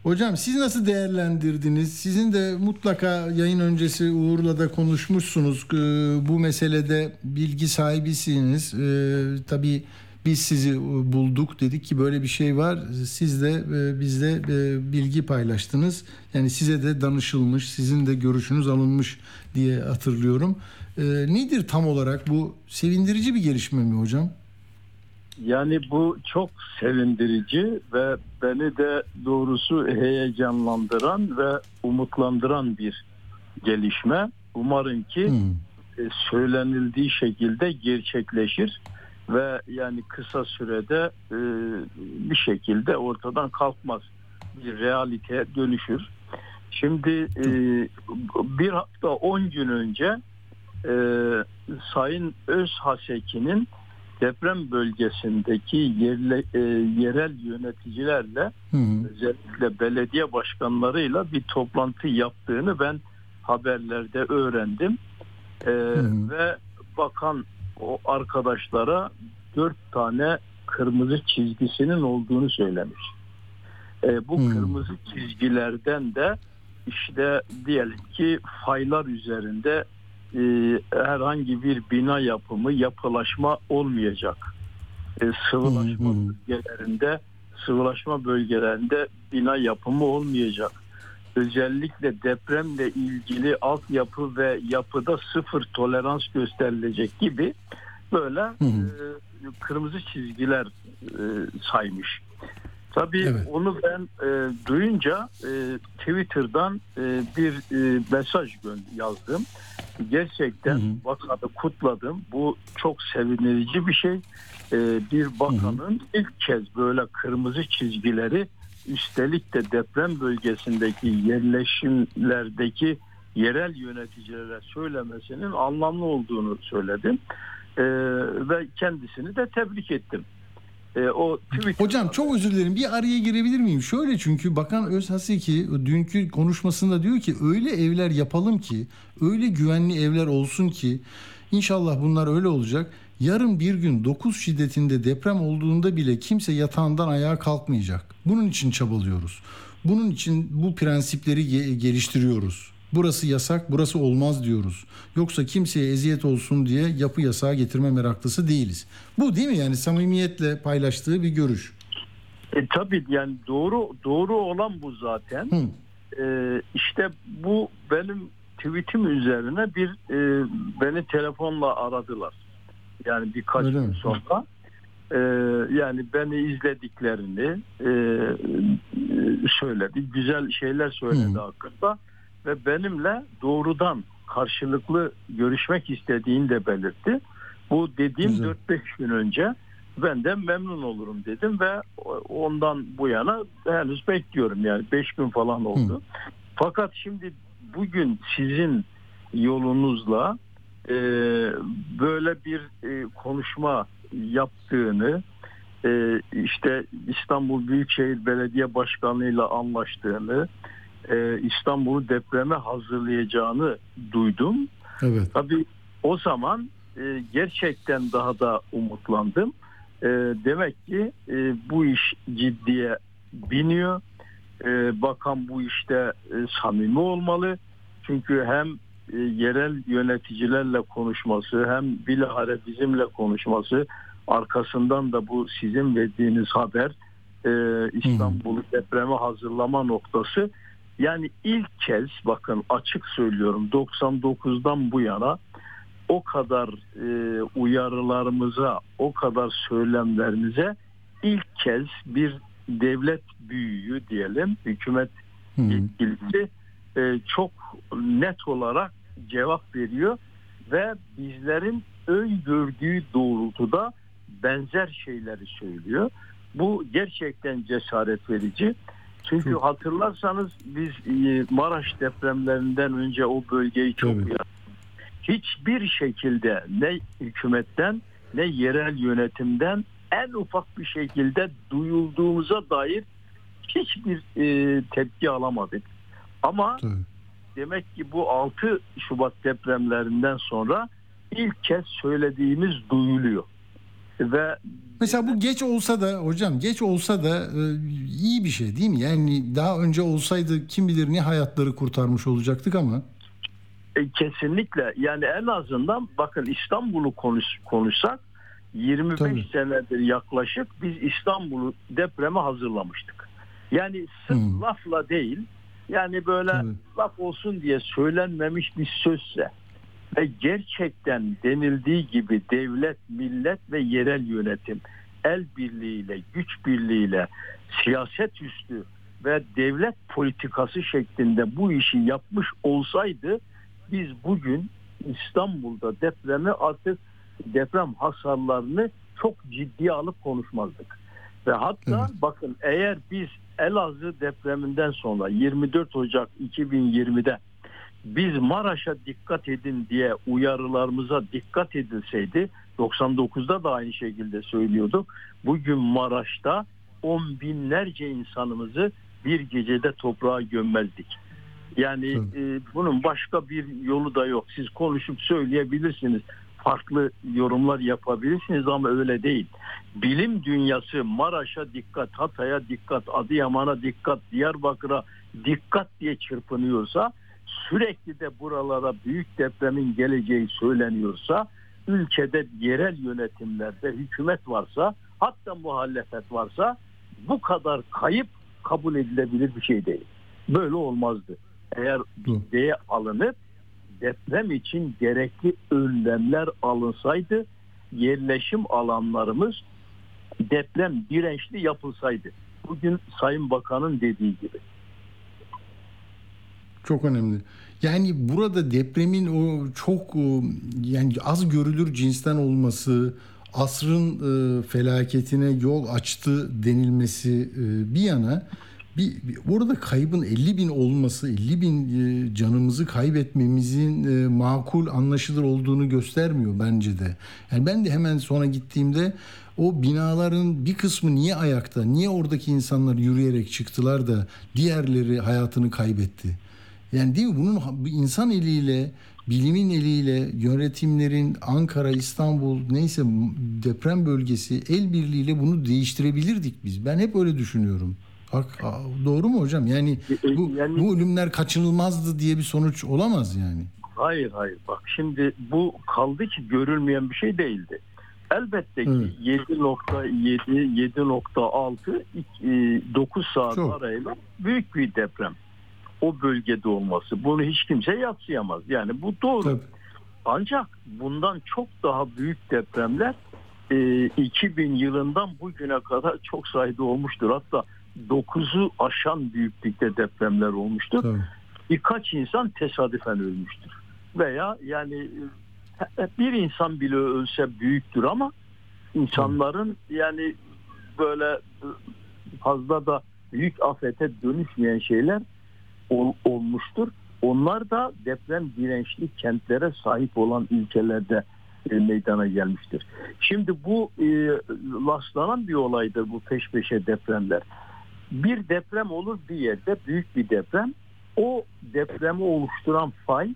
A: Hocam siz nasıl değerlendirdiniz? Sizin de mutlaka yayın öncesi Uğur'la da konuşmuşsunuz. Ee, Bu meselede bilgi sahibisiniz. Ee, Tabii biz sizi bulduk dedik ki böyle bir şey var. Siz de e, bizle e, bilgi paylaştınız. Yani size de danışılmış, sizin de görüşünüz alınmış diye hatırlıyorum. Ee, Nedir tam olarak bu sevindirici bir gelişme mi hocam?
K: Yani bu çok sevindirici ve beni de doğrusu heyecanlandıran ve umutlandıran bir gelişme. Umarım ki
A: Hmm.
K: e, söylenildiği şekilde gerçekleşir ve yani kısa sürede e, bir şekilde ortadan kalkmaz. Bir realiteye dönüşür. Şimdi e, bir hafta 10 gün önce e, Sayın Özhaseki'nin deprem bölgesindeki yerle, e, yerel yöneticilerle
A: Hı hı.
K: özellikle belediye başkanlarıyla bir toplantı yaptığını ben haberlerde öğrendim. E,
A: hı.
K: Ve bakan o arkadaşlara dört tane kırmızı çizgisinin olduğunu söylemiş. E, bu
A: Hmm.
K: kırmızı çizgilerden de işte diyelim ki faylar üzerinde e, herhangi bir bina yapımı, yapılaşma olmayacak. E, sıvılaşma
A: Hmm, hmm.
K: bölgelerinde, sıvılaşma bölgelerinde bina yapımı olmayacak. Özellikle depremle ilgili altyapı ve yapıda sıfır tolerans gösterilecek gibi böyle
A: hı.
K: e, kırmızı çizgiler e, saymış. Tabii
A: Evet.
K: onu ben e, duyunca e, Twitter'dan e, bir e, mesaj yazdım. Gerçekten
A: Hı hı.
K: bakanı kutladım. Bu çok sevindirici bir şey. E, bir bakanın ilk kez böyle kırmızı çizgileri üstelik de deprem bölgesindeki yerleşimlerdeki yerel yöneticilere söylemesinin anlamlı olduğunu söyledim. E, ve kendisini de tebrik ettim. E, o Twitter
A: Hocam çok özür dilerim. Bir araya girebilir miyim? Şöyle çünkü Bakan Özhaseki dünkü konuşmasında diyor ki öyle evler yapalım ki, öyle güvenli evler olsun ki inşallah bunlar öyle olacak. Yarın bir gün 9 şiddetinde deprem olduğunda bile kimse yatağından ayağa kalkmayacak. Bunun için çabalıyoruz. Bunun için bu prensipleri ge- geliştiriyoruz. Burası yasak, burası olmaz diyoruz. Yoksa kimseye eziyet olsun diye yapı yasağı getirme meraklısı değiliz. Bu değil mi yani samimiyetle paylaştığı bir görüş.
K: E, tabii yani doğru doğru olan bu zaten.
A: Hı.
K: E, işte bu benim tweetim üzerine bir e, beni telefonla aradılar. Yani birkaç
A: Öyle
K: gün
A: mi?
K: sonra. E, yani beni izlediklerini e, e, söyledi. Güzel şeyler söyledi
A: Hı.
K: hakkında ve benimle doğrudan karşılıklı görüşmek istediğini de belirtti. Bu dediğim
A: Güzel.
K: 4-5 gün önce ben de memnun olurum dedim ve ondan bu yana henüz bekliyorum yani 5 gün falan oldu. Fakat şimdi bugün sizin yolunuzla e, böyle bir e, konuşma yaptığını e, işte İstanbul Büyükşehir Belediye Başkanı ile anlaştığını e, İstanbul'u depreme hazırlayacağını duydum.
A: Evet.
K: Tabii o zaman e, gerçekten daha da umutlandım. E, demek ki e, bu iş ciddiye biniyor. E, bakan bu işte e, samimi olmalı. Çünkü hem e, yerel yöneticilerle konuşması hem bilahare bizimle konuşması arkasından da bu sizin verdiğiniz haber e, İstanbul'u depreme hazırlama noktası yani ilk kez bakın açık söylüyorum 99'dan bu yana o kadar e, uyarılarımıza, o kadar söylemlerimize ilk kez bir devlet büyüğü diyelim, hükümet yetkilisi e, çok net olarak cevap veriyor ve bizlerin öngördüğü doğrultuda benzer şeyleri söylüyor. Bu gerçekten cesaret verici. Çünkü
A: Çok.
K: hatırlarsanız biz e, Maraş depremlerinden önce o bölgeyi çok. Hiçbir şekilde ne hükümetten ne yerel yönetimden en ufak bir şekilde duyulduğumuza dair hiçbir e, tepki alamadık. Ama
A: Tabii.
K: demek ki bu 6 Şubat depremlerinden sonra ilk kez söylediğimiz duyuluyor. Ve
A: Mesela bu geç olsa da hocam geç olsa da e, iyi bir şey değil mi? Yani daha önce olsaydı kim bilir ne hayatları kurtarmış olacaktık ama.
K: E, kesinlikle yani en azından bakın İstanbul'u konuş, konuşsak 25
A: Tabii.
K: senedir yaklaşık biz İstanbul'u depreme hazırlamıştık. Yani sırf
A: Hmm.
K: lafla değil yani böyle
A: Tabii.
K: laf olsun diye söylenmemiş bir sözse ve gerçekten denildiği gibi devlet, millet ve yerel yönetim el birliğiyle, güç birliğiyle siyaset üstü ve devlet politikası şeklinde bu işi yapmış olsaydı biz bugün İstanbul'da depremi artık deprem hasarlarını çok ciddiye alıp konuşmazdık. Ve hatta bakın eğer biz Elazığ depreminden sonra 24 Ocak 2020'de biz Maraş'a dikkat edin diye uyarılarımıza dikkat edilseydi 99'da da aynı şekilde söylüyorduk. Bugün Maraş'ta on binlerce insanımızı bir gecede toprağa gömmezdik. Yani e, bunun başka bir yolu da yok. Siz konuşup söyleyebilirsiniz. Farklı yorumlar yapabilirsiniz ama öyle değil. Bilim dünyası Maraş'a dikkat, Hatay'a dikkat, Adıyaman'a dikkat, Diyarbakır'a dikkat diye çırpınıyorsa sürekli de buralara büyük depremin geleceği söyleniyorsa ülkede yerel yönetimlerde hükümet varsa hatta muhalefet varsa bu kadar kayıp kabul edilebilir bir şey değil. Böyle olmazdı. Eğer diye alınıp deprem için gerekli önlemler alınsaydı yerleşim alanlarımız deprem dirençli yapılsaydı. Bugün Sayın Bakan'ın dediği gibi.
A: Çok önemli. Yani burada depremin o çok e, yani az görülür cinsten olması, asrın e, felaketine yol açtı denilmesi e, bir yana bir, bir orada kaybın 50 bin olması, 50 bin e, canımızı kaybetmemizin e, makul, anlaşılır olduğunu göstermiyor bence de. Yani ben de hemen sonra gittiğimde o binaların bir kısmı niye ayakta, niye oradaki insanlar yürüyerek çıktılar da diğerleri hayatını kaybetti? Yani değil mi? Bunun insan eliyle, bilimin eliyle, yönetimlerin Ankara, İstanbul neyse deprem bölgesi el birliğiyle bunu değiştirebilirdik biz. Ben hep öyle düşünüyorum. Hak, doğru mu hocam? Yani bu, bu ölümler kaçınılmazdı diye bir sonuç olamaz yani.
K: Hayır hayır bak şimdi bu kaldı ki görülmeyen bir şey değildi. Elbette ki
A: Evet.
K: 7.7 7.6 9 e, saat
A: Çok.
K: arayla büyük bir deprem. O bölgede olması. Bunu hiç kimse yatsıyamaz. Yani bu doğru. Ancak bundan çok daha büyük depremler e, 2000 yılından bugüne kadar çok sayıda olmuştur. Hatta 9'u aşan büyüklükte depremler olmuştur. Birkaç insan tesadüfen ölmüştür. Veya yani e, bir insan bile ölse büyüktür ama insanların yani böyle fazla da büyük afete dönüşmeyen şeyler ol- olmuştur. Onlar da deprem dirençli kentlere sahip olan ülkelerde e, meydana gelmiştir. Şimdi bu e, rastlanan bir olaydır bu peş peşe depremler. Bir deprem olur bir yerde büyük bir deprem. O depremi oluşturan fay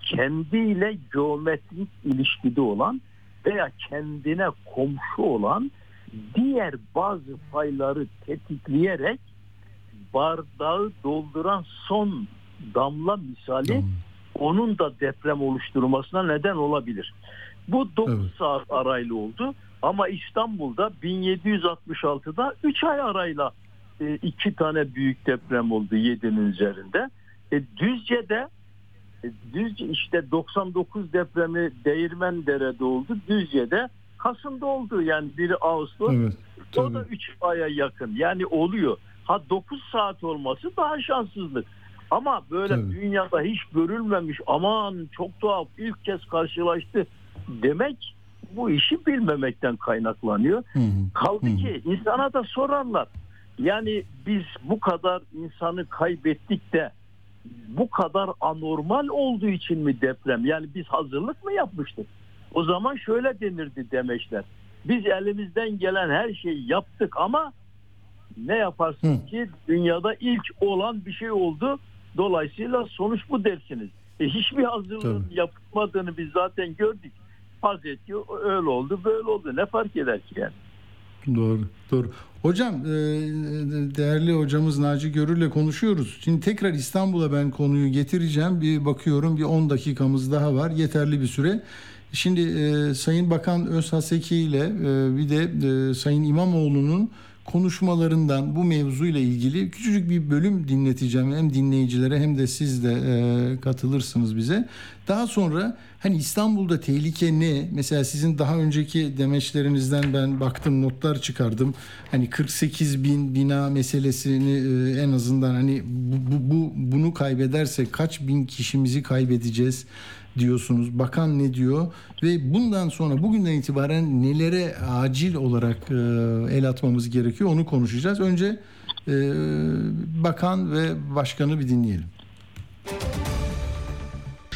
K: kendiyle geometrik ilişkide olan veya kendine komşu olan diğer bazı fayları tetikleyerek bardağı dolduran son damla misali onun da deprem oluşturmasına neden olabilir. Bu 9 saat arayla oldu ama İstanbul'da 1766'da 3 ay arayla e, iki tane büyük deprem oldu 7'nin üzerinde. E, Düzce'de e, Düzce işte 99 depremi Değirmendere'de oldu. Düzce'de Kasım'da oldu yani biri Ağustos.
A: Evet,
K: o da 3 aya yakın. Yani oluyor. Ha 9 saat olması daha şanssızlık. Ama böyle dünyada hiç görülmemiş aman çok tuhaf ilk kez karşılaştı demek bu işi bilmemekten kaynaklanıyor. Kaldı ki insana da sorarlar. Yani biz bu kadar insanı kaybettik de bu kadar anormal olduğu için mi deprem? Yani biz hazırlık mı yapmıştık? O zaman şöyle denirdi demeçler. Biz elimizden gelen her şeyi yaptık ama ne yaparsın ki dünyada ilk olan bir şey oldu. Dolayısıyla sonuç bu dersiniz. E, hiçbir hazırlığın yapılmadığını biz zaten gördük. Hazreti öyle oldu böyle oldu. Ne fark eder ki yani?
A: Doğru, doğru. Hocam, e, değerli hocamız Naci Görür'le konuşuyoruz. Şimdi tekrar İstanbul'a ben konuyu getireceğim. Bir bakıyorum bir 10 dakikamız daha var. Yeterli bir süre. Şimdi e, Sayın Bakan Özhaseki ile e, bir de Sayın İmamoğlu'nun konuşmalarından bu mevzuyla ilgili küçücük bir bölüm dinleteceğim. Hem dinleyicilere hem de siz de e, katılırsınız bize. Daha sonra hani İstanbul'da tehlike ne? Mesela sizin daha önceki demeçlerinizden ben baktım notlar çıkardım. Hani 48 bin bina meselesini e, en azından hani bu, bu, bu bunu kaybedersek kaç bin kişimizi kaybedeceğiz? Diyorsunuz. Bakan ne diyor ve bundan sonra bugünden itibaren nelere acil olarak e, el atmamız gerekiyor onu konuşacağız. Önce e, bakan ve başkanı bir dinleyelim.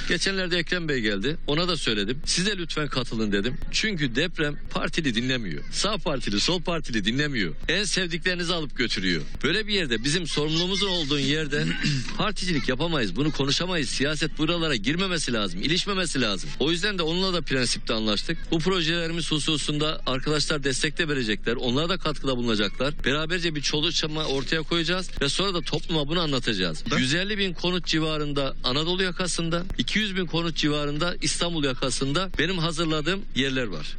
L: Geçenlerde Ekrem Bey geldi. Ona da söyledim. Size lütfen katılın dedim. Çünkü deprem partili dinlemiyor. Sağ partili, sol partili dinlemiyor. En sevdiklerinizi alıp götürüyor. Böyle bir yerde bizim sorumluluğumuzun olduğu yerde particilik yapamayız. Bunu konuşamayız. Siyaset buralara girmemesi lazım. ilişmemesi lazım. O yüzden de onunla da prensipte anlaştık. Bu projelerimiz hususunda arkadaşlar destek de verecekler. Onlar da katkıda bulunacaklar. Beraberce bir çalışma ortaya koyacağız ve sonra da topluma bunu anlatacağız. 150 bin konut civarında Anadolu yakasında, 200 bin konut civarında İstanbul yakasında benim hazırladığım yerler var.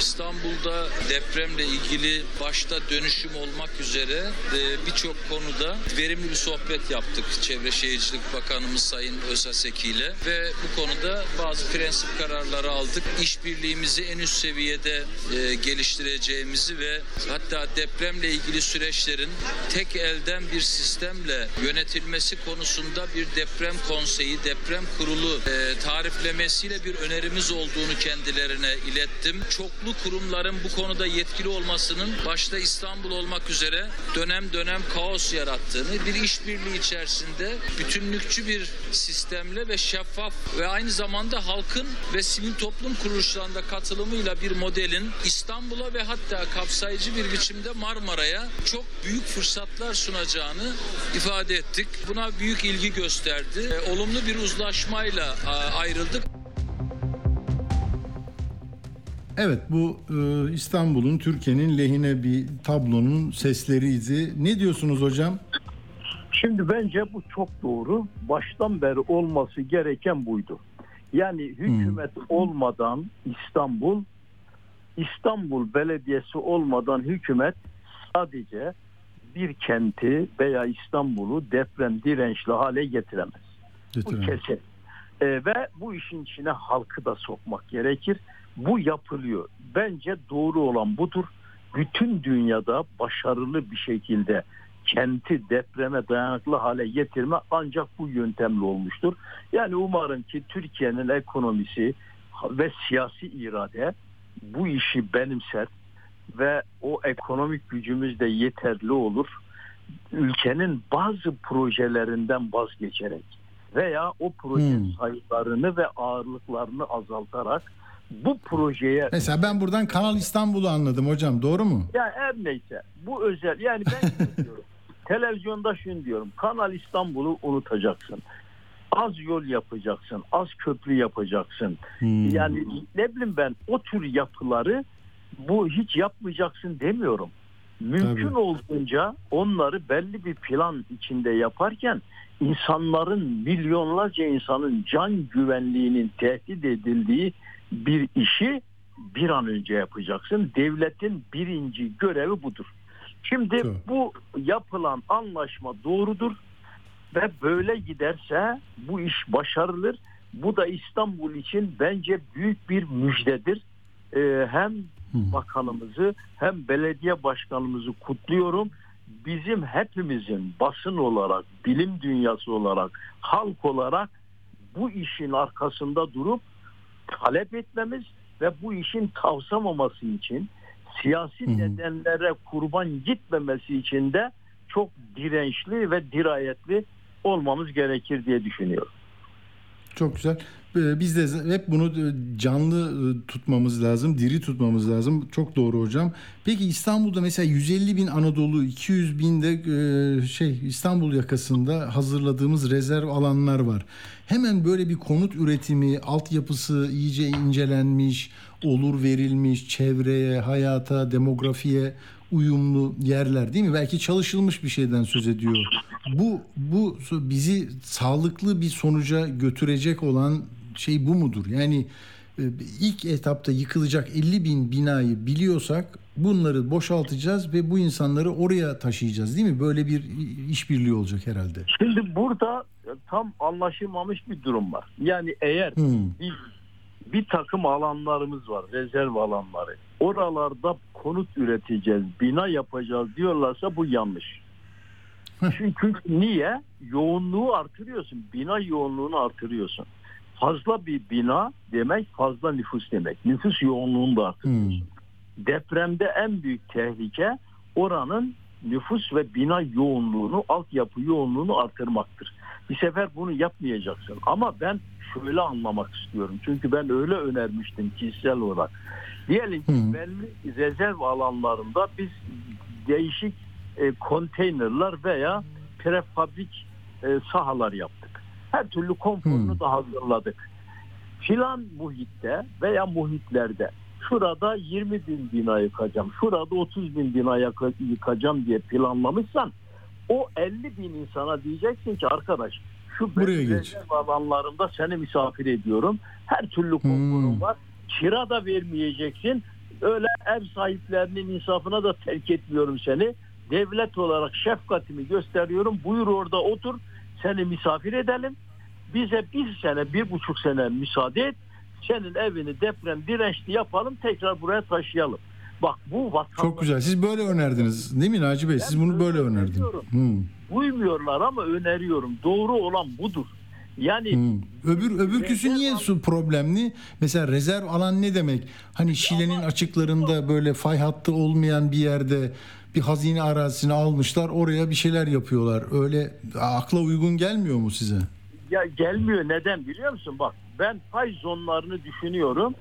M: İstanbul'da depremle ilgili başta dönüşüm olmak üzere e, birçok konuda verimli bir sohbet yaptık Çevre Şehircilik Bakanımız Sayın Özaseki ile ve bu konuda bazı prensip kararları aldık. İşbirliğimizi en üst seviyede e, geliştireceğimizi ve hatta depremle ilgili süreçlerin tek elden bir sistemle yönetilmesi konusunda bir deprem konseyi, deprem kurulu e, tariflemesiyle bir önerimiz olduğunu kendilerine ilettim. Çoklu kurumların bu konuda yetkili olmasının başta İstanbul olmak üzere dönem dönem kaos yarattığını, bir işbirliği içerisinde bütünlükçü bir sistemle ve şeffaf ve aynı zamanda halkın ve sivil toplum kuruluşlarında katılımıyla bir modelin İstanbul'a ve hatta kapsayıcı bir biçimde Marmara'ya çok büyük fırsatlar sunacağını ifade ettik. Buna büyük ilgi gösterdi. Olumlu bir uzlaşmayla ayrıldık.
A: Evet bu e, İstanbul'un Türkiye'nin lehine bir tablonun sesleriydi. Ne diyorsunuz hocam?
K: Şimdi bence bu çok doğru. Baştan beri olması gereken buydu. Yani hükümet olmadan İstanbul, İstanbul Belediyesi olmadan hükümet sadece bir kenti veya İstanbul'u deprem dirençli hale getiremez. Bu
A: Getiremez.
K: kesin. Ee, ve bu işin içine halkı da sokmak gerekir. Bu yapılıyor. Bence doğru olan budur. Bütün dünyada başarılı bir şekilde kenti depreme dayanıklı hale getirme ancak bu yöntemle olmuştur. Yani umarım ki Türkiye'nin ekonomisi ve siyasi irade bu işi benimser ve o ekonomik gücümüz de yeterli olur. Ülkenin bazı projelerinden vazgeçerek veya o proje
A: Hmm.
K: sayılarını ve ağırlıklarını azaltarak bu projeye
A: Mesela ben buradan Kanal İstanbul'u anladım hocam doğru mu?
K: ya her neyse bu özel yani ben şunu diyorum. Televizyonda şunu diyorum. Kanal İstanbul'u unutacaksın. Az yol yapacaksın. Az köprü yapacaksın.
A: Hmm.
K: Yani ne bileyim ben o tür yapıları bu hiç yapmayacaksın demiyorum. Mümkün
A: Tabii.
K: olduğunca onları belli bir plan içinde yaparken insanların milyonlarca insanın can güvenliğinin tehdit edildiği bir işi bir an önce yapacaksın. Devletin birinci görevi budur. Şimdi
A: Doğru.
K: bu yapılan anlaşma doğrudur ve böyle giderse bu iş başarılır. Bu da İstanbul için bence büyük bir müjdedir. Ee, hem bakanımızı hem belediye başkanımızı kutluyorum. Bizim hepimizin basın olarak, bilim dünyası olarak, halk olarak bu işin arkasında durup talep etmemiz ve bu işin tavsamaması için siyasi nedenlere kurban gitmemesi için de çok dirençli ve dirayetli olmamız gerekir diye düşünüyorum.
A: Çok güzel. E, biz de hep bunu e, canlı e, tutmamız lazım, diri tutmamız lazım. Çok doğru hocam. Peki İstanbul'da mesela 150 bin Anadolu, 200 bin de şey İstanbul yakasında hazırladığımız rezerv alanlar var. Hemen böyle bir konut üretimi, altyapısı iyice incelenmiş, olur verilmiş, çevreye, hayata, demografiye uyumlu yerler değil mi? Belki çalışılmış bir şeyden söz ediyor. Bu bu bizi sağlıklı bir sonuca götürecek olan şey bu mudur? Yani e, ilk etapta yıkılacak 50 bin binayı biliyorsak bunları boşaltacağız ve bu insanları oraya taşıyacağız değil mi? Böyle bir işbirliği olacak herhalde.
K: Şimdi burada tam anlaşılmamış bir durum var. Yani eğer
A: Hmm.
K: bir, bir takım alanlarımız var, rezerv alanları. Oralarda konut üreteceğiz, bina yapacağız diyorlarsa bu yanlış. Çünkü niye? Yoğunluğu artırıyorsun. Bina yoğunluğunu artırıyorsun. Fazla bir bina demek fazla nüfus demek. Nüfus yoğunluğunu da artırıyorsun. Depremde en büyük tehlike oranın nüfus ve bina yoğunluğunu, altyapı yoğunluğunu artırmaktır. Bir sefer bunu yapmayacaksın. Ama ben şöyle anlamak istiyorum. Çünkü ben öyle önermiştim kişisel olarak. Diyelim ki belli rezerv alanlarında biz değişik e, konteynerler veya prefabrik e, sahalar yaptık. Her türlü konforunu da hazırladık. Filan muhitte veya muhitlerde şurada 20 bin bina yıkacağım, şurada 30 bin bina yıka- yıkacağım diye planlamışsan o 50 bin insana diyeceksin ki arkadaş şu
A: Buraya geç.
K: alanlarında seni misafir ediyorum. Her türlü konforum var. Kira da vermeyeceksin. Öyle ev sahiplerinin insafına da terk etmiyorum seni. Devlet olarak şefkatimi gösteriyorum. Buyur orada otur. Seni misafir edelim. Bize bir sene, bir buçuk sene müsaade et. Senin evini deprem dirençli yapalım. Tekrar buraya taşıyalım. Bak bu vatandaş
A: Çok güzel. Siz böyle önerdiniz değil mi Naci Bey? Siz bunu böyle önerdiniz. Hmm.
K: uymuyorlar ama öneriyorum. Doğru olan budur. Yani
A: Hmm. Öbür öbürküsü niye su problemli? Mesela rezerv alan ne demek? Hani Şile'nin açıklarında böyle fay hattı olmayan bir yerde bir hazine arazisini almışlar. Oraya bir şeyler yapıyorlar. Öyle akla uygun gelmiyor mu size?
K: ya gelmiyor neden biliyor musun? Bak ben pay zonlarını düşünüyorum.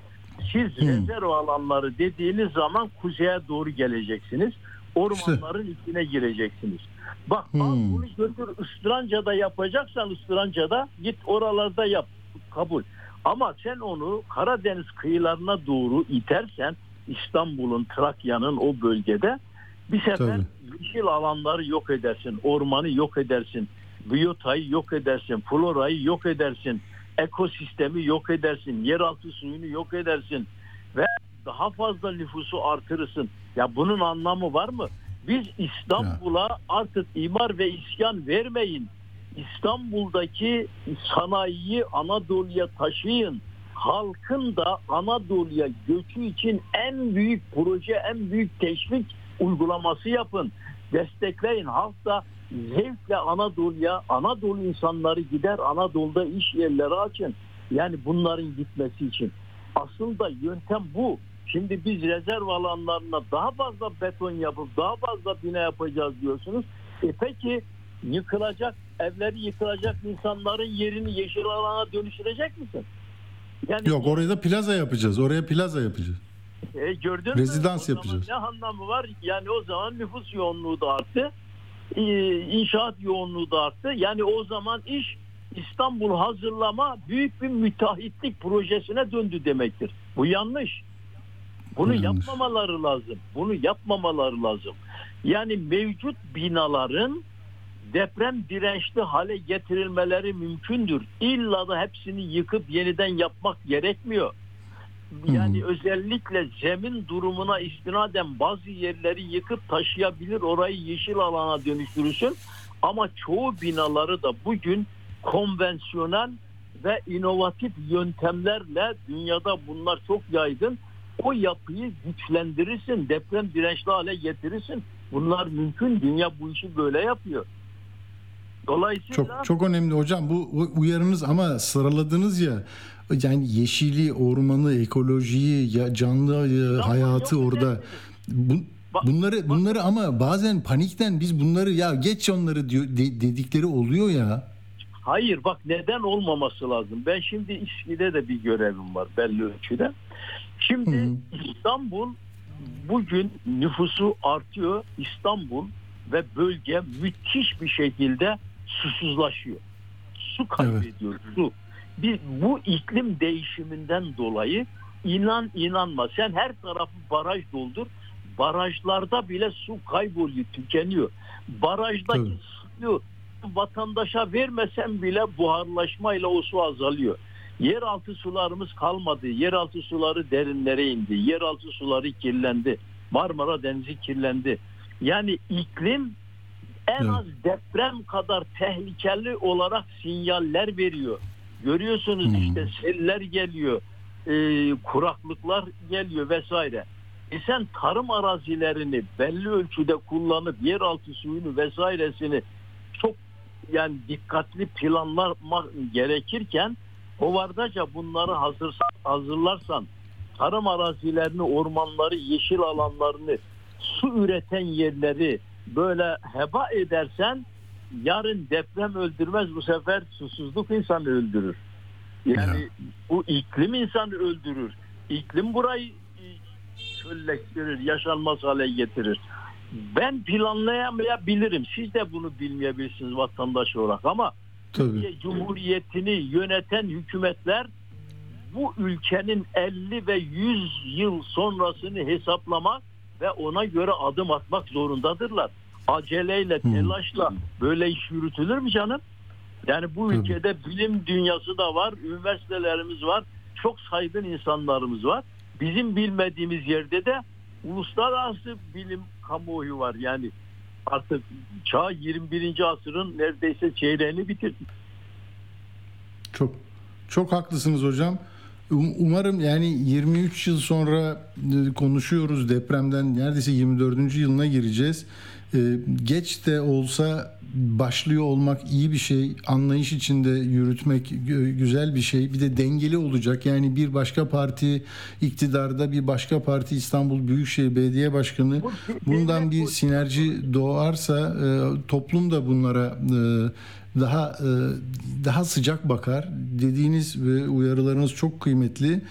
K: Siz rezerv alanları dediğiniz zaman kuzeye doğru geleceksiniz. Ormanların içine gireceksiniz. Bak al bunu götür Istıranca'da yapacaksan Istıranca'da git oralarda yap. Kabul. Ama sen onu Karadeniz kıyılarına doğru itersen İstanbul'un, Trakya'nın o bölgede bir sefer
A: Tabii.
K: yeşil alanları yok edersin. Ormanı yok edersin. Biyotayı yok edersin. Florayı yok edersin. Ekosistemi yok edersin. Yeraltı suyunu yok edersin. Ve daha fazla nüfusu artırırsın. Ya bunun anlamı var mı? Biz İstanbul'a artık imar ve isyan vermeyin. İstanbul'daki sanayiyi Anadolu'ya taşıyın. Halkın da Anadolu'ya göçü için en büyük proje, en büyük teşvik uygulaması yapın. Destekleyin. Halk da zevkle Anadolu'ya, Anadolu insanları gider Anadolu'da iş yerleri açın. Yani bunların gitmesi için. Aslında yöntem bu. Şimdi biz rezerv alanlarına daha fazla beton yapıp daha fazla bina yapacağız diyorsunuz. E peki yıkılacak, evleri yıkılacak insanların yerini yeşil alana dönüştürecek misin? Yani
A: Yok oraya da plaza yapacağız. Oraya plaza yapacağız.
K: E, gördün mü?
A: Rezidans
K: zaman
A: yapacağız.
K: Ne anlamı var? Yani o zaman nüfus yoğunluğu da arttı. Ee, inşaat yoğunluğu da arttı. Yani o zaman iş İstanbul hazırlama büyük bir müteahhitlik projesine döndü demektir. Bu yanlış. Bunu yapmamaları lazım. Bunu yapmamaları lazım. Yani mevcut binaların deprem dirençli hale getirilmeleri mümkündür. İlla da hepsini yıkıp yeniden yapmak gerekmiyor. Yani özellikle zemin durumuna istinaden bazı yerleri yıkıp taşıyabilir, orayı yeşil alana dönüştürürsün. Ama çoğu binaları da bugün konvansiyonel ve inovatif yöntemlerle dünyada bunlar çok yaygın. O yapıyı güçlendirirsin, deprem dirençli hale getirirsin. Bunlar mümkün. Dünya bu işi böyle yapıyor. Dolayısıyla
A: Çok çok önemli hocam bu uyarınız ama sıraladınız ya yani yeşili, ormanı, ekolojiyi, ya canlı e, hayatı orada bu, bunları bunları ama bazen panikten biz bunları ya geç onları diyor de- dedikleri oluyor ya.
K: Hayır bak neden olmaması lazım. Ben şimdi İSKİ'de de bir görevim var belli ölçüde. Şimdi İstanbul bugün nüfusu artıyor. İstanbul ve bölge müthiş bir şekilde susuzlaşıyor. Su kaybediyor. Su. Bir, bu iklim değişiminden dolayı inan inanma sen her tarafı baraj doldur. Barajlarda bile su kayboluyor, tükeniyor. Barajdaki suyu vatandaşa vermesen bile buharlaşmayla o su azalıyor. Yeraltı sularımız kalmadı. Yeraltı suları derinlere indi. Yeraltı suları kirlendi. Marmara Denizi kirlendi. Yani iklim en az deprem kadar tehlikeli olarak sinyaller veriyor. Görüyorsunuz işte seller geliyor, e, kuraklıklar geliyor vesaire. E sen tarım arazilerini belli ölçüde kullanıp yeraltı suyunu vesairesini çok yani dikkatli planlamak gerekirken hovardaca bunları hazır, hazırlarsan tarım arazilerini, ormanları, yeşil alanlarını, su üreten yerleri böyle heba edersen yarın deprem öldürmez bu sefer susuzluk insanı öldürür. Yani bu iklim insanı öldürür. İklim burayı e, çölleştirir, yaşanmaz hale getirir. Ben planlayamayabilirim. Siz de bunu bilmeyebilirsiniz vatandaş olarak ama Türkiye Cumhuriyeti'ni yöneten hükümetler bu ülkenin 50 ve 100 yıl sonrasını hesaplamak ve ona göre adım atmak zorundadırlar. Aceleyle, telaşla böyle iş yürütülür mü canım? Yani bu ülkede bilim dünyası da var, üniversitelerimiz var, çok saygın insanlarımız var. Bizim bilmediğimiz yerde de uluslararası bilim kamuoyu var. Yani artık çağ 21. asırın neredeyse çeyreğini bitirdik.
A: Çok çok haklısınız hocam. Um- Umarım yani 23 yıl sonra e, konuşuyoruz depremden neredeyse 24. yılına gireceğiz. E, Geç de olsa başlıyor olmak iyi bir şey. Anlayış içinde yürütmek gü- güzel bir şey. Bir de dengeli olacak. Yani bir başka parti iktidarda bir başka parti İstanbul Büyükşehir Belediye Başkanı bundan bir sinerji doğarsa e, toplum da bunlara e, daha e, daha sıcak bakar. Dediğiniz ve uyarılarınız çok kıymetli.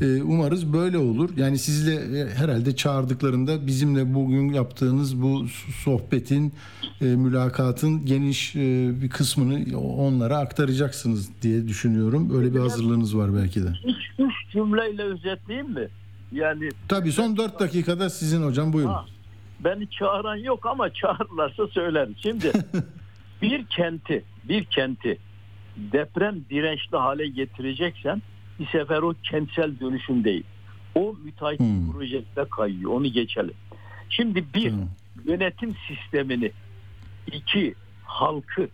A: E, Umarız böyle olur. Yani sizle e, herhalde çağırdıklarında bizimle bugün yaptığınız bu sohbetin, e, mülakatın geniş e, bir kısmını onlara aktaracaksınız diye düşünüyorum. Öyle bir hazırlığınız var belki de.
K: Üç, üç cümleyle özetleyeyim mi? Yani
A: Tabii son 4 dakikada sizin hocam buyurun.
K: Ha, beni çağıran yok ama çağırırlarsa söylerim. Şimdi bir kenti, bir kenti deprem dirençli hale getireceksen bir sefer o kentsel dönüşüm değil. O müteahhit projesine kayıyor. Onu geçelim. Şimdi bir yönetim sistemini, iki halkı,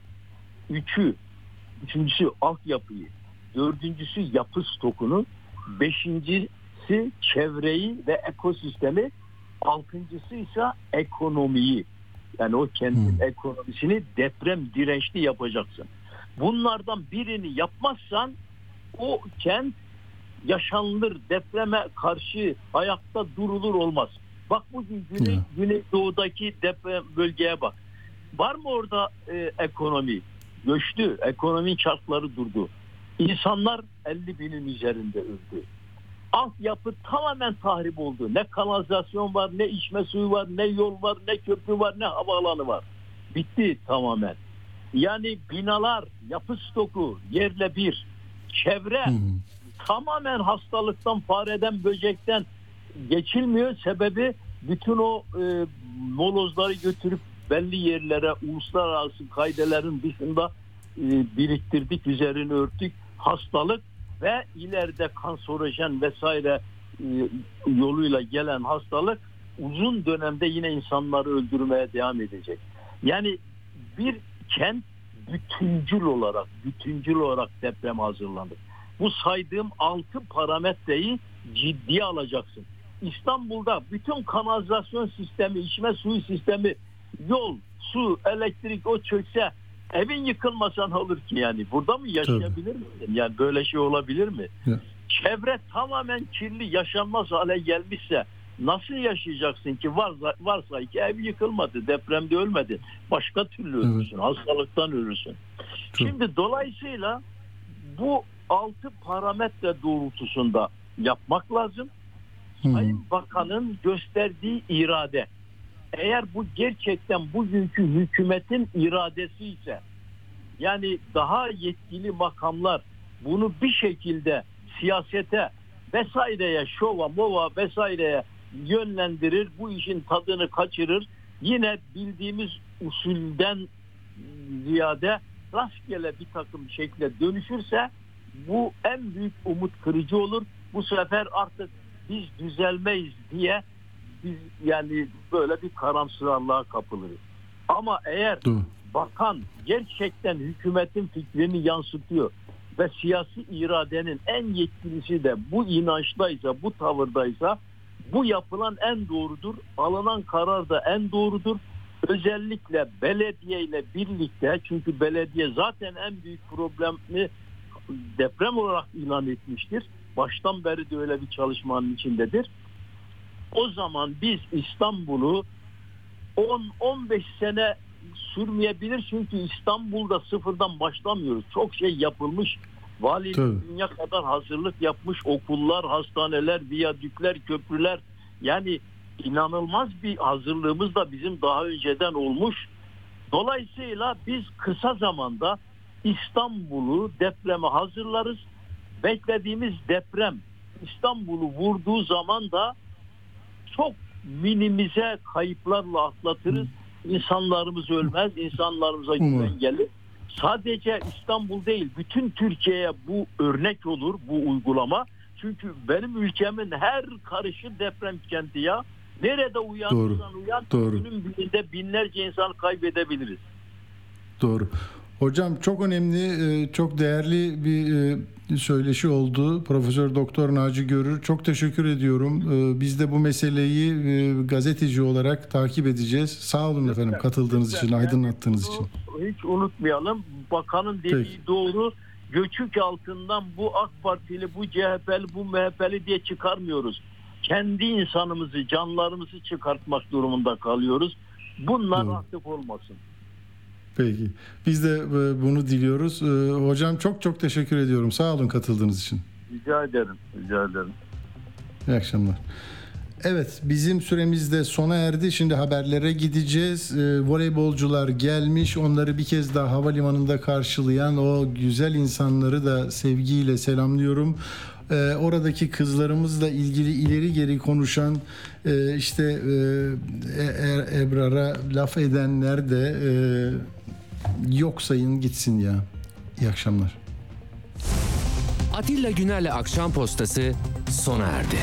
K: üçü, üçüncüsü altyapıyı, dördüncüsü yapı stokunu, beşincisi çevreyi ve ekosistemi, altıncısı ise ekonomiyi. Yani o kentin ekonomisini deprem dirençli yapacaksın. Bunlardan birini yapmazsan o kent yaşanılır depreme karşı ayakta durulur olmaz. Bak bugün Güney, Güneydoğu'daki deprem bölgeye bak. Var mı orada e, ekonomi? Göçtü. Ekonominin çarkları durdu. İnsanlar 50 binin üzerinde öldü. Altyapı tamamen tahrip oldu. Ne kanalizasyon var, ne içme suyu var, ne yol var, ne köprü var, ne havaalanı var. Bitti tamamen. Yani binalar, yapı stoku yerle bir. Çevre tamamen hastalıktan, fareden, böcekten geçilmiyor. Sebebi bütün o e, molozları götürüp belli yerlere uluslararası kaydelerin dışında e, biriktirdik, üzerini örttük. Hastalık ve ileride kanserojen vesaire e, yoluyla gelen hastalık uzun dönemde yine insanları öldürmeye devam edecek. Yani bir kent bütüncül olarak, bütüncül olarak deprem hazırlandı. Bu saydığım altı parametreyi ciddiye alacaksın. İstanbul'da bütün kanalizasyon sistemi, içme suyu sistemi, yol, su, elektrik o çökse evin yıkılmasa ne olur ki yani? Burada mı yaşayabilir misin? Yani böyle şey olabilir mi?
A: Ya.
K: Çevre tamamen kirli, yaşanmaz hale gelmişse nasıl yaşayacaksın ki varsa, varsa ki ev yıkılmadı, depremde ölmedin. Başka türlü ölürsün, hastalıktan ölürsün. Şimdi dolayısıyla bu altı parametre doğrultusunda yapmak lazım. Sayın Bakan'ın gösterdiği irade eğer bu gerçekten bugünkü hükümetin iradesi ise yani daha yetkili makamlar bunu bir şekilde siyasete vesaireye şova mova vesaireye yönlendirir bu işin tadını kaçırır yine bildiğimiz usulden ziyade rastgele bir takım şekle dönüşürse bu en büyük umut kırıcı olur. Bu sefer artık biz düzelmeyiz diye biz yani böyle bir karamsarlığa kapılırız. Ama eğer bakan gerçekten hükümetin fikrini yansıtıyor ve siyasi iradenin en yetkilisi de bu inançtaysa, bu tavırdaysa bu yapılan en doğrudur. Alınan karar da en doğrudur. Özellikle belediye ile birlikte çünkü belediye zaten en büyük problemi deprem olarak ilan etmiştir. Baştan beri de öyle bir çalışmanın içindedir. O zaman biz İstanbul'u 10-15 sene sürmeyebilir çünkü İstanbul'da sıfırdan başlamıyoruz. Çok şey yapılmış. Valilik
A: Tabii.
K: dünya kadar hazırlık yapmış. Okullar, hastaneler, viyadükler, köprüler. Yani inanılmaz bir hazırlığımız da bizim daha önceden olmuş. Dolayısıyla biz kısa zamanda İstanbul'u depreme hazırlarız. Beklediğimiz deprem İstanbul'u vurduğu zaman da çok minimize kayıplarla atlatırız. İnsanlarımız ölmez, insanlarımıza güven gelir. Sadece İstanbul değil, bütün Türkiye'ye bu örnek olur bu uygulama. Çünkü benim ülkemin her karışı deprem kenti ya. Nerede uyanırsan uyan,
A: Doğru.
K: günün birinde binlerce insan kaybedebiliriz.
A: Doğru. Hocam çok önemli, e, çok değerli bir e, söyleşi oldu. Profesör Doktor Naci Görür. Çok teşekkür ediyorum. E, Biz de bu meseleyi gazeteci olarak takip edeceğiz. Sağ olun efendim katıldığınız için, aydınlattığınız için.
K: Hiç unutmayalım. Bakanın dediği
A: Peki.
K: doğru. Göçük altından bu AK Partili, bu CHP'li, bu MHP'li diye çıkarmıyoruz. Kendi insanımızı, canlarımızı çıkartmak durumunda kalıyoruz. Bunlar
A: Doğru.
K: artık olmasın.
A: Peki. Biz de e, bunu diliyoruz. E, Hocam çok çok teşekkür ediyorum. Sağ olun katıldığınız için.
K: Rica ederim. Rica ederim.
A: İyi akşamlar. Evet bizim süremiz de sona erdi. Şimdi haberlere gideceğiz. Ee, voleybolcular gelmiş. Onları bir kez daha havalimanında karşılayan o güzel insanları da sevgiyle selamlıyorum. Ee, oradaki kızlarımızla ilgili ileri geri konuşan e, işte e, E- Ebrar'a laf edenler de e, yok sayın gitsin ya. İyi akşamlar.
E: Atilla Güner'le Akşam Postası sona erdi.